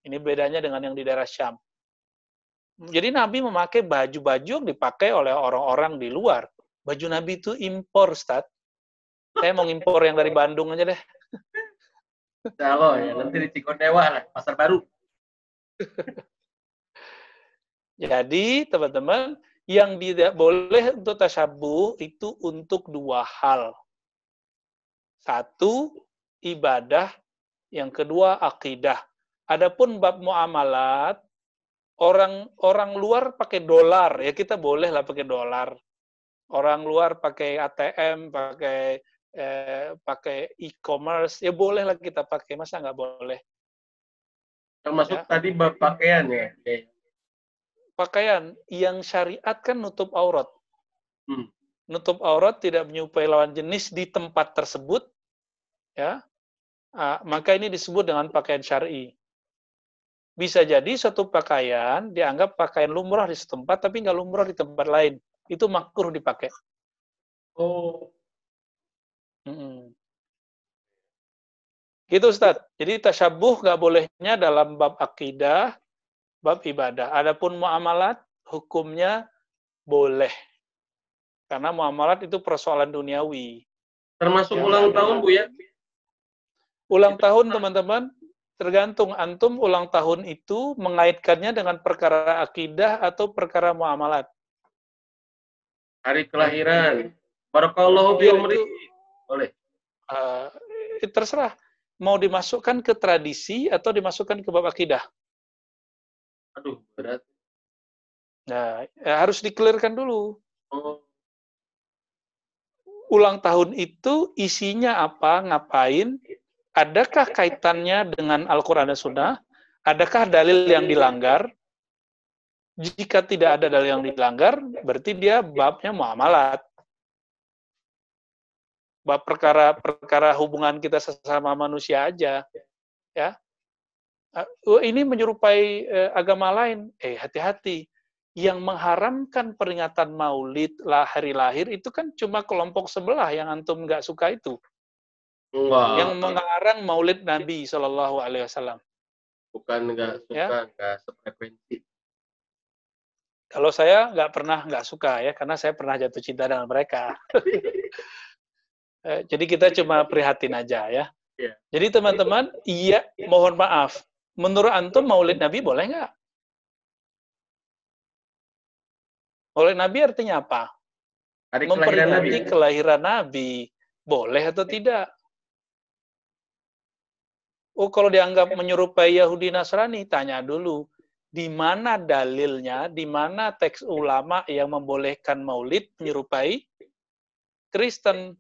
Ini bedanya dengan yang di daerah Syam. Jadi Nabi memakai baju-baju yang dipakai oleh orang-orang di luar. Baju Nabi itu impor, Ustaz. Saya mau impor yang dari Bandung aja deh. Kalau ya nanti di Cikondewa lah, pasar baru. Jadi teman-teman, yang tidak boleh untuk tasyabuh itu untuk dua hal. Satu, ibadah. Yang kedua, akidah. Adapun bab muamalat, orang orang luar pakai dolar, ya kita boleh lah pakai dolar. Orang luar pakai ATM, pakai eh, pakai e-commerce, ya bolehlah kita pakai, masa nggak boleh? Termasuk ya. tadi pakaian ya? Pakaian yang syariat kan nutup aurat. Hmm. Nutup aurat tidak menyupai lawan jenis di tempat tersebut, ya, ah, maka ini disebut dengan pakaian syari. Bisa jadi satu pakaian dianggap pakaian lumrah di setempat, tapi nggak lumrah di tempat lain. Itu makruh dipakai. Oh, Hmm. Gitu Ustaz. Jadi tasyabuh nggak bolehnya dalam bab akidah, bab ibadah. Adapun muamalat, hukumnya boleh. Karena muamalat itu persoalan duniawi. Termasuk ya, ulang tahun, Bu ya? Ulang tahun, teman-teman, tergantung antum ulang tahun itu mengaitkannya dengan perkara akidah atau perkara muamalat. Hari kelahiran. Barakallahu bi boleh. Uh, terserah. Mau dimasukkan ke tradisi atau dimasukkan ke bab akidah? Aduh, berat. Nah, ya harus dikelirkan dulu. Oh. ulang tahun itu isinya apa, ngapain, adakah kaitannya dengan Al-Quran dan Sunnah, adakah dalil yang dilanggar, jika tidak ada dalil yang dilanggar, berarti dia babnya muamalat. Bab perkara-perkara hubungan kita sesama manusia aja. Ya. Uh, ini menyerupai uh, agama lain. Eh, hati-hati. Yang mengharamkan peringatan maulid lah hari lahir itu kan cuma kelompok sebelah yang antum nggak suka itu. Wow. Yang mengarang maulid Nabi Shallallahu Alaihi Wasallam. Bukan nggak suka, ya? nggak sefrekuensi. Kalau saya nggak pernah nggak suka ya, karena saya pernah jatuh cinta dengan mereka. Eh, jadi kita cuma prihatin aja ya. Yeah. Jadi teman-teman, iya mohon maaf. Menurut antum maulid Nabi boleh nggak? Maulid Nabi artinya apa? Hari Memperingati kelahiran Nabi. kelahiran Nabi. Boleh atau tidak? Oh, kalau dianggap menyerupai Yahudi Nasrani, tanya dulu di mana dalilnya, di mana teks ulama yang membolehkan maulid menyerupai Kristen.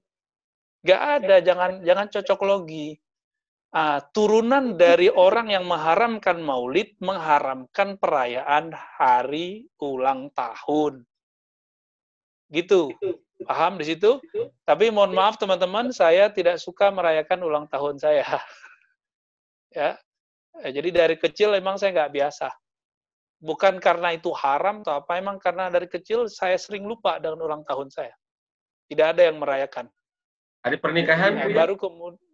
Gak ada, jangan jangan cocok logi. Ah, turunan dari orang yang mengharamkan maulid, mengharamkan perayaan hari ulang tahun. Gitu. Paham di situ? Tapi mohon maaf teman-teman, saya tidak suka merayakan ulang tahun saya. ya. Jadi dari kecil emang saya nggak biasa bukan karena itu haram atau apa, emang karena dari kecil saya sering lupa dengan ulang tahun saya. Tidak ada yang merayakan. Hari pernikahan? Ya, baru kemudian uh,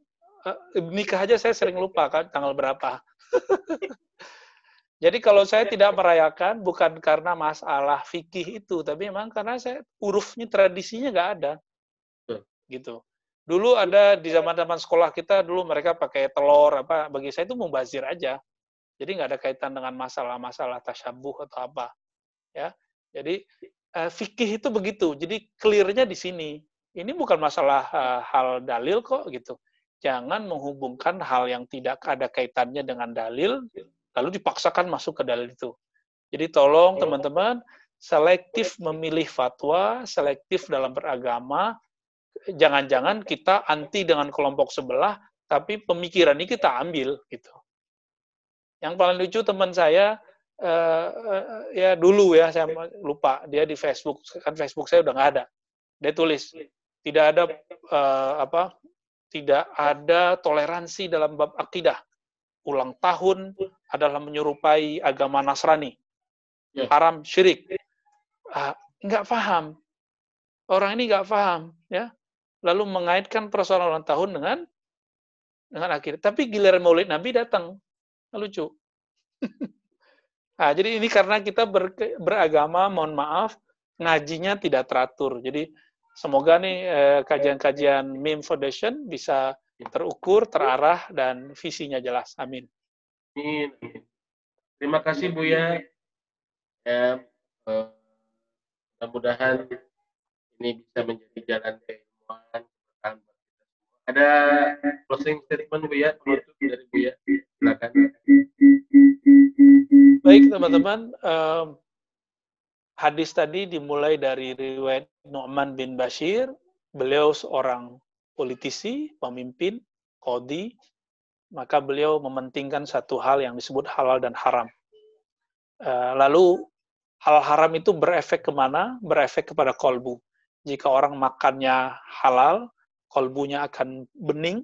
nikah aja saya sering lupa kan tanggal berapa. Jadi kalau saya tidak merayakan bukan karena masalah fikih itu, tapi memang karena saya hurufnya tradisinya nggak ada, gitu. Dulu ada di zaman-zaman sekolah kita dulu mereka pakai telur apa, bagi saya itu membazir aja. Jadi nggak ada kaitan dengan masalah-masalah tasyabuh atau apa. Ya, jadi uh, fikih itu begitu. Jadi clearnya di sini. Ini bukan masalah uh, hal dalil kok gitu. Jangan menghubungkan hal yang tidak ada kaitannya dengan dalil, lalu dipaksakan masuk ke dalil itu. Jadi tolong teman-teman selektif memilih fatwa, selektif dalam beragama. Jangan-jangan kita anti dengan kelompok sebelah, tapi pemikiran ini kita ambil gitu. Yang paling lucu teman saya uh, uh, ya dulu ya saya lupa dia di Facebook kan Facebook saya udah nggak ada. Dia tulis tidak ada uh, apa tidak ada toleransi dalam bab akidah. Ulang tahun adalah menyerupai agama Nasrani. Ya. Haram syirik. Ah, nggak paham. Orang ini nggak paham, ya. Lalu mengaitkan persoalan ulang tahun dengan dengan akhir. Tapi giliran Maulid Nabi datang, lucu. nah, jadi ini karena kita ber, beragama, mohon maaf, ngajinya tidak teratur. Jadi semoga nih eh, kajian-kajian MIM Foundation bisa terukur, terarah, dan visinya jelas. Amin. Amin. Terima kasih Bu ya. eh, mudah-mudahan ini bisa menjadi jalan keilmuan Ada closing statement Bu ya, penutup dari Bu ya. Silakan. Baik teman-teman, um, hadis tadi dimulai dari riwayat Nu'man bin Bashir. Beliau seorang politisi, pemimpin, kodi, maka beliau mementingkan satu hal yang disebut halal dan haram. Uh, lalu hal haram itu berefek ke mana? Berefek kepada kolbu. Jika orang makannya halal, kolbunya akan bening,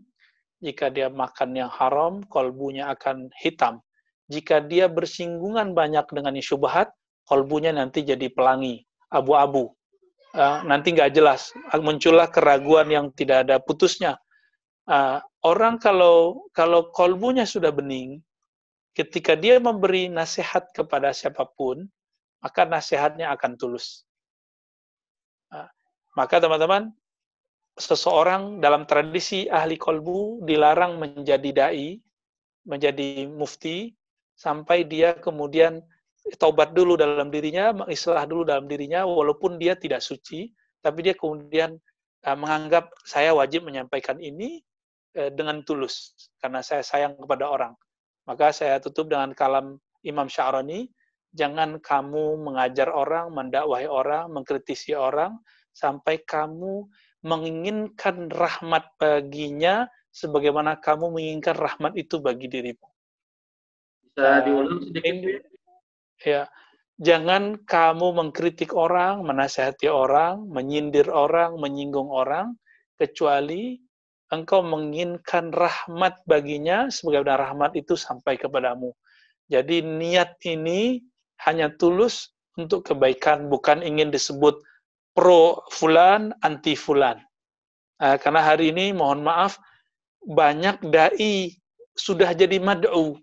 jika dia makan yang haram, kolbunya akan hitam. Jika dia bersinggungan banyak dengan syubhat, kolbunya nanti jadi pelangi, abu-abu. Uh, nanti nggak jelas, muncullah keraguan yang tidak ada putusnya. Uh, orang kalau kalau kolbunya sudah bening, ketika dia memberi nasihat kepada siapa pun, maka nasihatnya akan tulus. Maka teman-teman, seseorang dalam tradisi ahli kolbu dilarang menjadi dai, menjadi mufti, sampai dia kemudian taubat dulu dalam dirinya, mengislah dulu dalam dirinya, walaupun dia tidak suci, tapi dia kemudian uh, menganggap saya wajib menyampaikan ini uh, dengan tulus, karena saya sayang kepada orang. Maka saya tutup dengan kalam Imam Sya'rani, jangan kamu mengajar orang, mendakwahi orang, mengkritisi orang, sampai kamu menginginkan rahmat baginya sebagaimana kamu menginginkan rahmat itu bagi dirimu. Bisa diulang sedikit? Ya, jangan kamu mengkritik orang, menasehati orang, menyindir orang, menyinggung orang, kecuali engkau menginginkan rahmat baginya sebagaimana rahmat itu sampai kepadamu. Jadi niat ini hanya tulus untuk kebaikan, bukan ingin disebut pro fulan, anti fulan. Nah, karena hari ini mohon maaf banyak dai sudah jadi mad'u.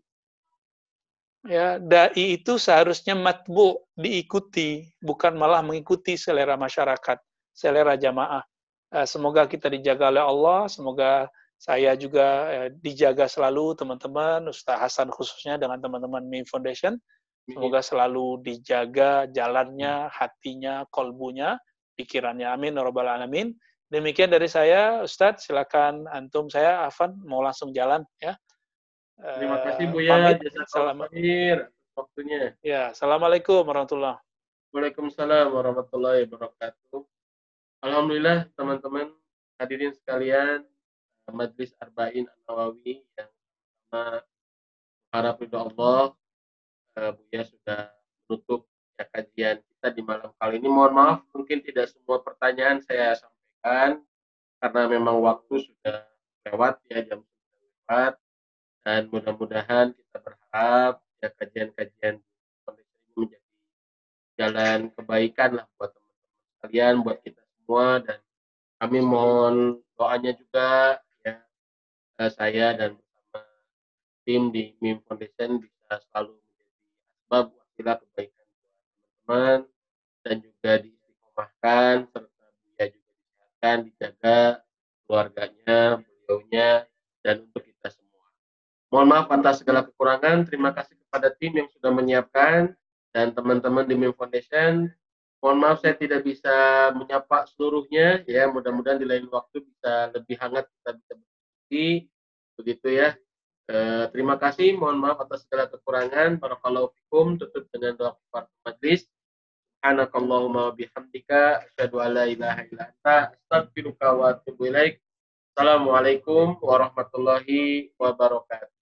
Ya, dai itu seharusnya matbu diikuti, bukan malah mengikuti selera masyarakat, selera jamaah. Eh, semoga kita dijaga oleh Allah, semoga saya juga eh, dijaga selalu teman-teman, Ustaz Hasan khususnya dengan teman-teman Mi Foundation. Semoga selalu dijaga jalannya, hatinya, kolbunya, pikirannya. Amin. Ya Rabbal Alamin. Demikian dari saya, Ustadz. Silakan antum saya, Afan, mau langsung jalan ya. Terima kasih Bu ya. Selamat waktunya. Ya, Assalamualaikum warahmatullahi Waalaikumsalam warahmatullahi wabarakatuh. Alhamdulillah teman-teman hadirin sekalian Majlis Arba'in An-Nawawi yang sama harap ridho Allah uh, Buya sudah menutup ya, kajian kita di malam kali ini. Mohon maaf mungkin tidak semua pertanyaan saya sampaikan sampaikan karena memang waktu sudah lewat ya jam sudah lewat dan mudah-mudahan kita berharap ya kajian-kajian ini menjadi jalan kebaikan lah buat teman-teman sekalian buat kita semua dan kami mohon doanya juga ya eh, saya dan bersama tim di MIM Foundation bisa selalu menjadi sebab wasilah kebaikan buat teman-teman dan juga diistiqomahkan serta akan dijaga keluarganya, beliaunya, dan untuk. Mohon maaf atas segala kekurangan. Terima kasih kepada tim yang sudah menyiapkan dan teman-teman di MIM Foundation. Mohon maaf saya tidak bisa menyapa seluruhnya. Ya, mudah-mudahan di lain waktu bisa lebih hangat kita bisa berdiskusi. Begitu ya. Eh, terima kasih. Mohon maaf atas segala kekurangan. Barakallahu fikum. Tutup dengan doa kepada majlis. Subhanakallahumma bihamdika asyhadu an la ilaha anta wa atubu ilaik. Assalamualaikum warahmatullahi wabarakatuh.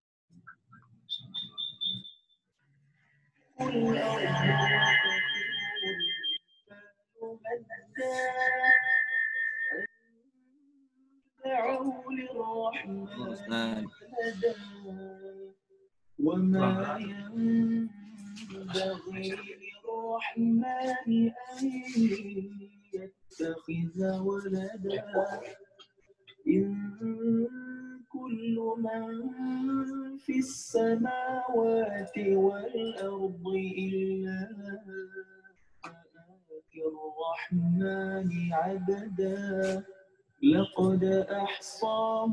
وما ينبغي الرحمن أن يتخذ ولدا. إن كل من في السماوات والأرض إلا آتي الرحمن عبدا. لقد أحصاهم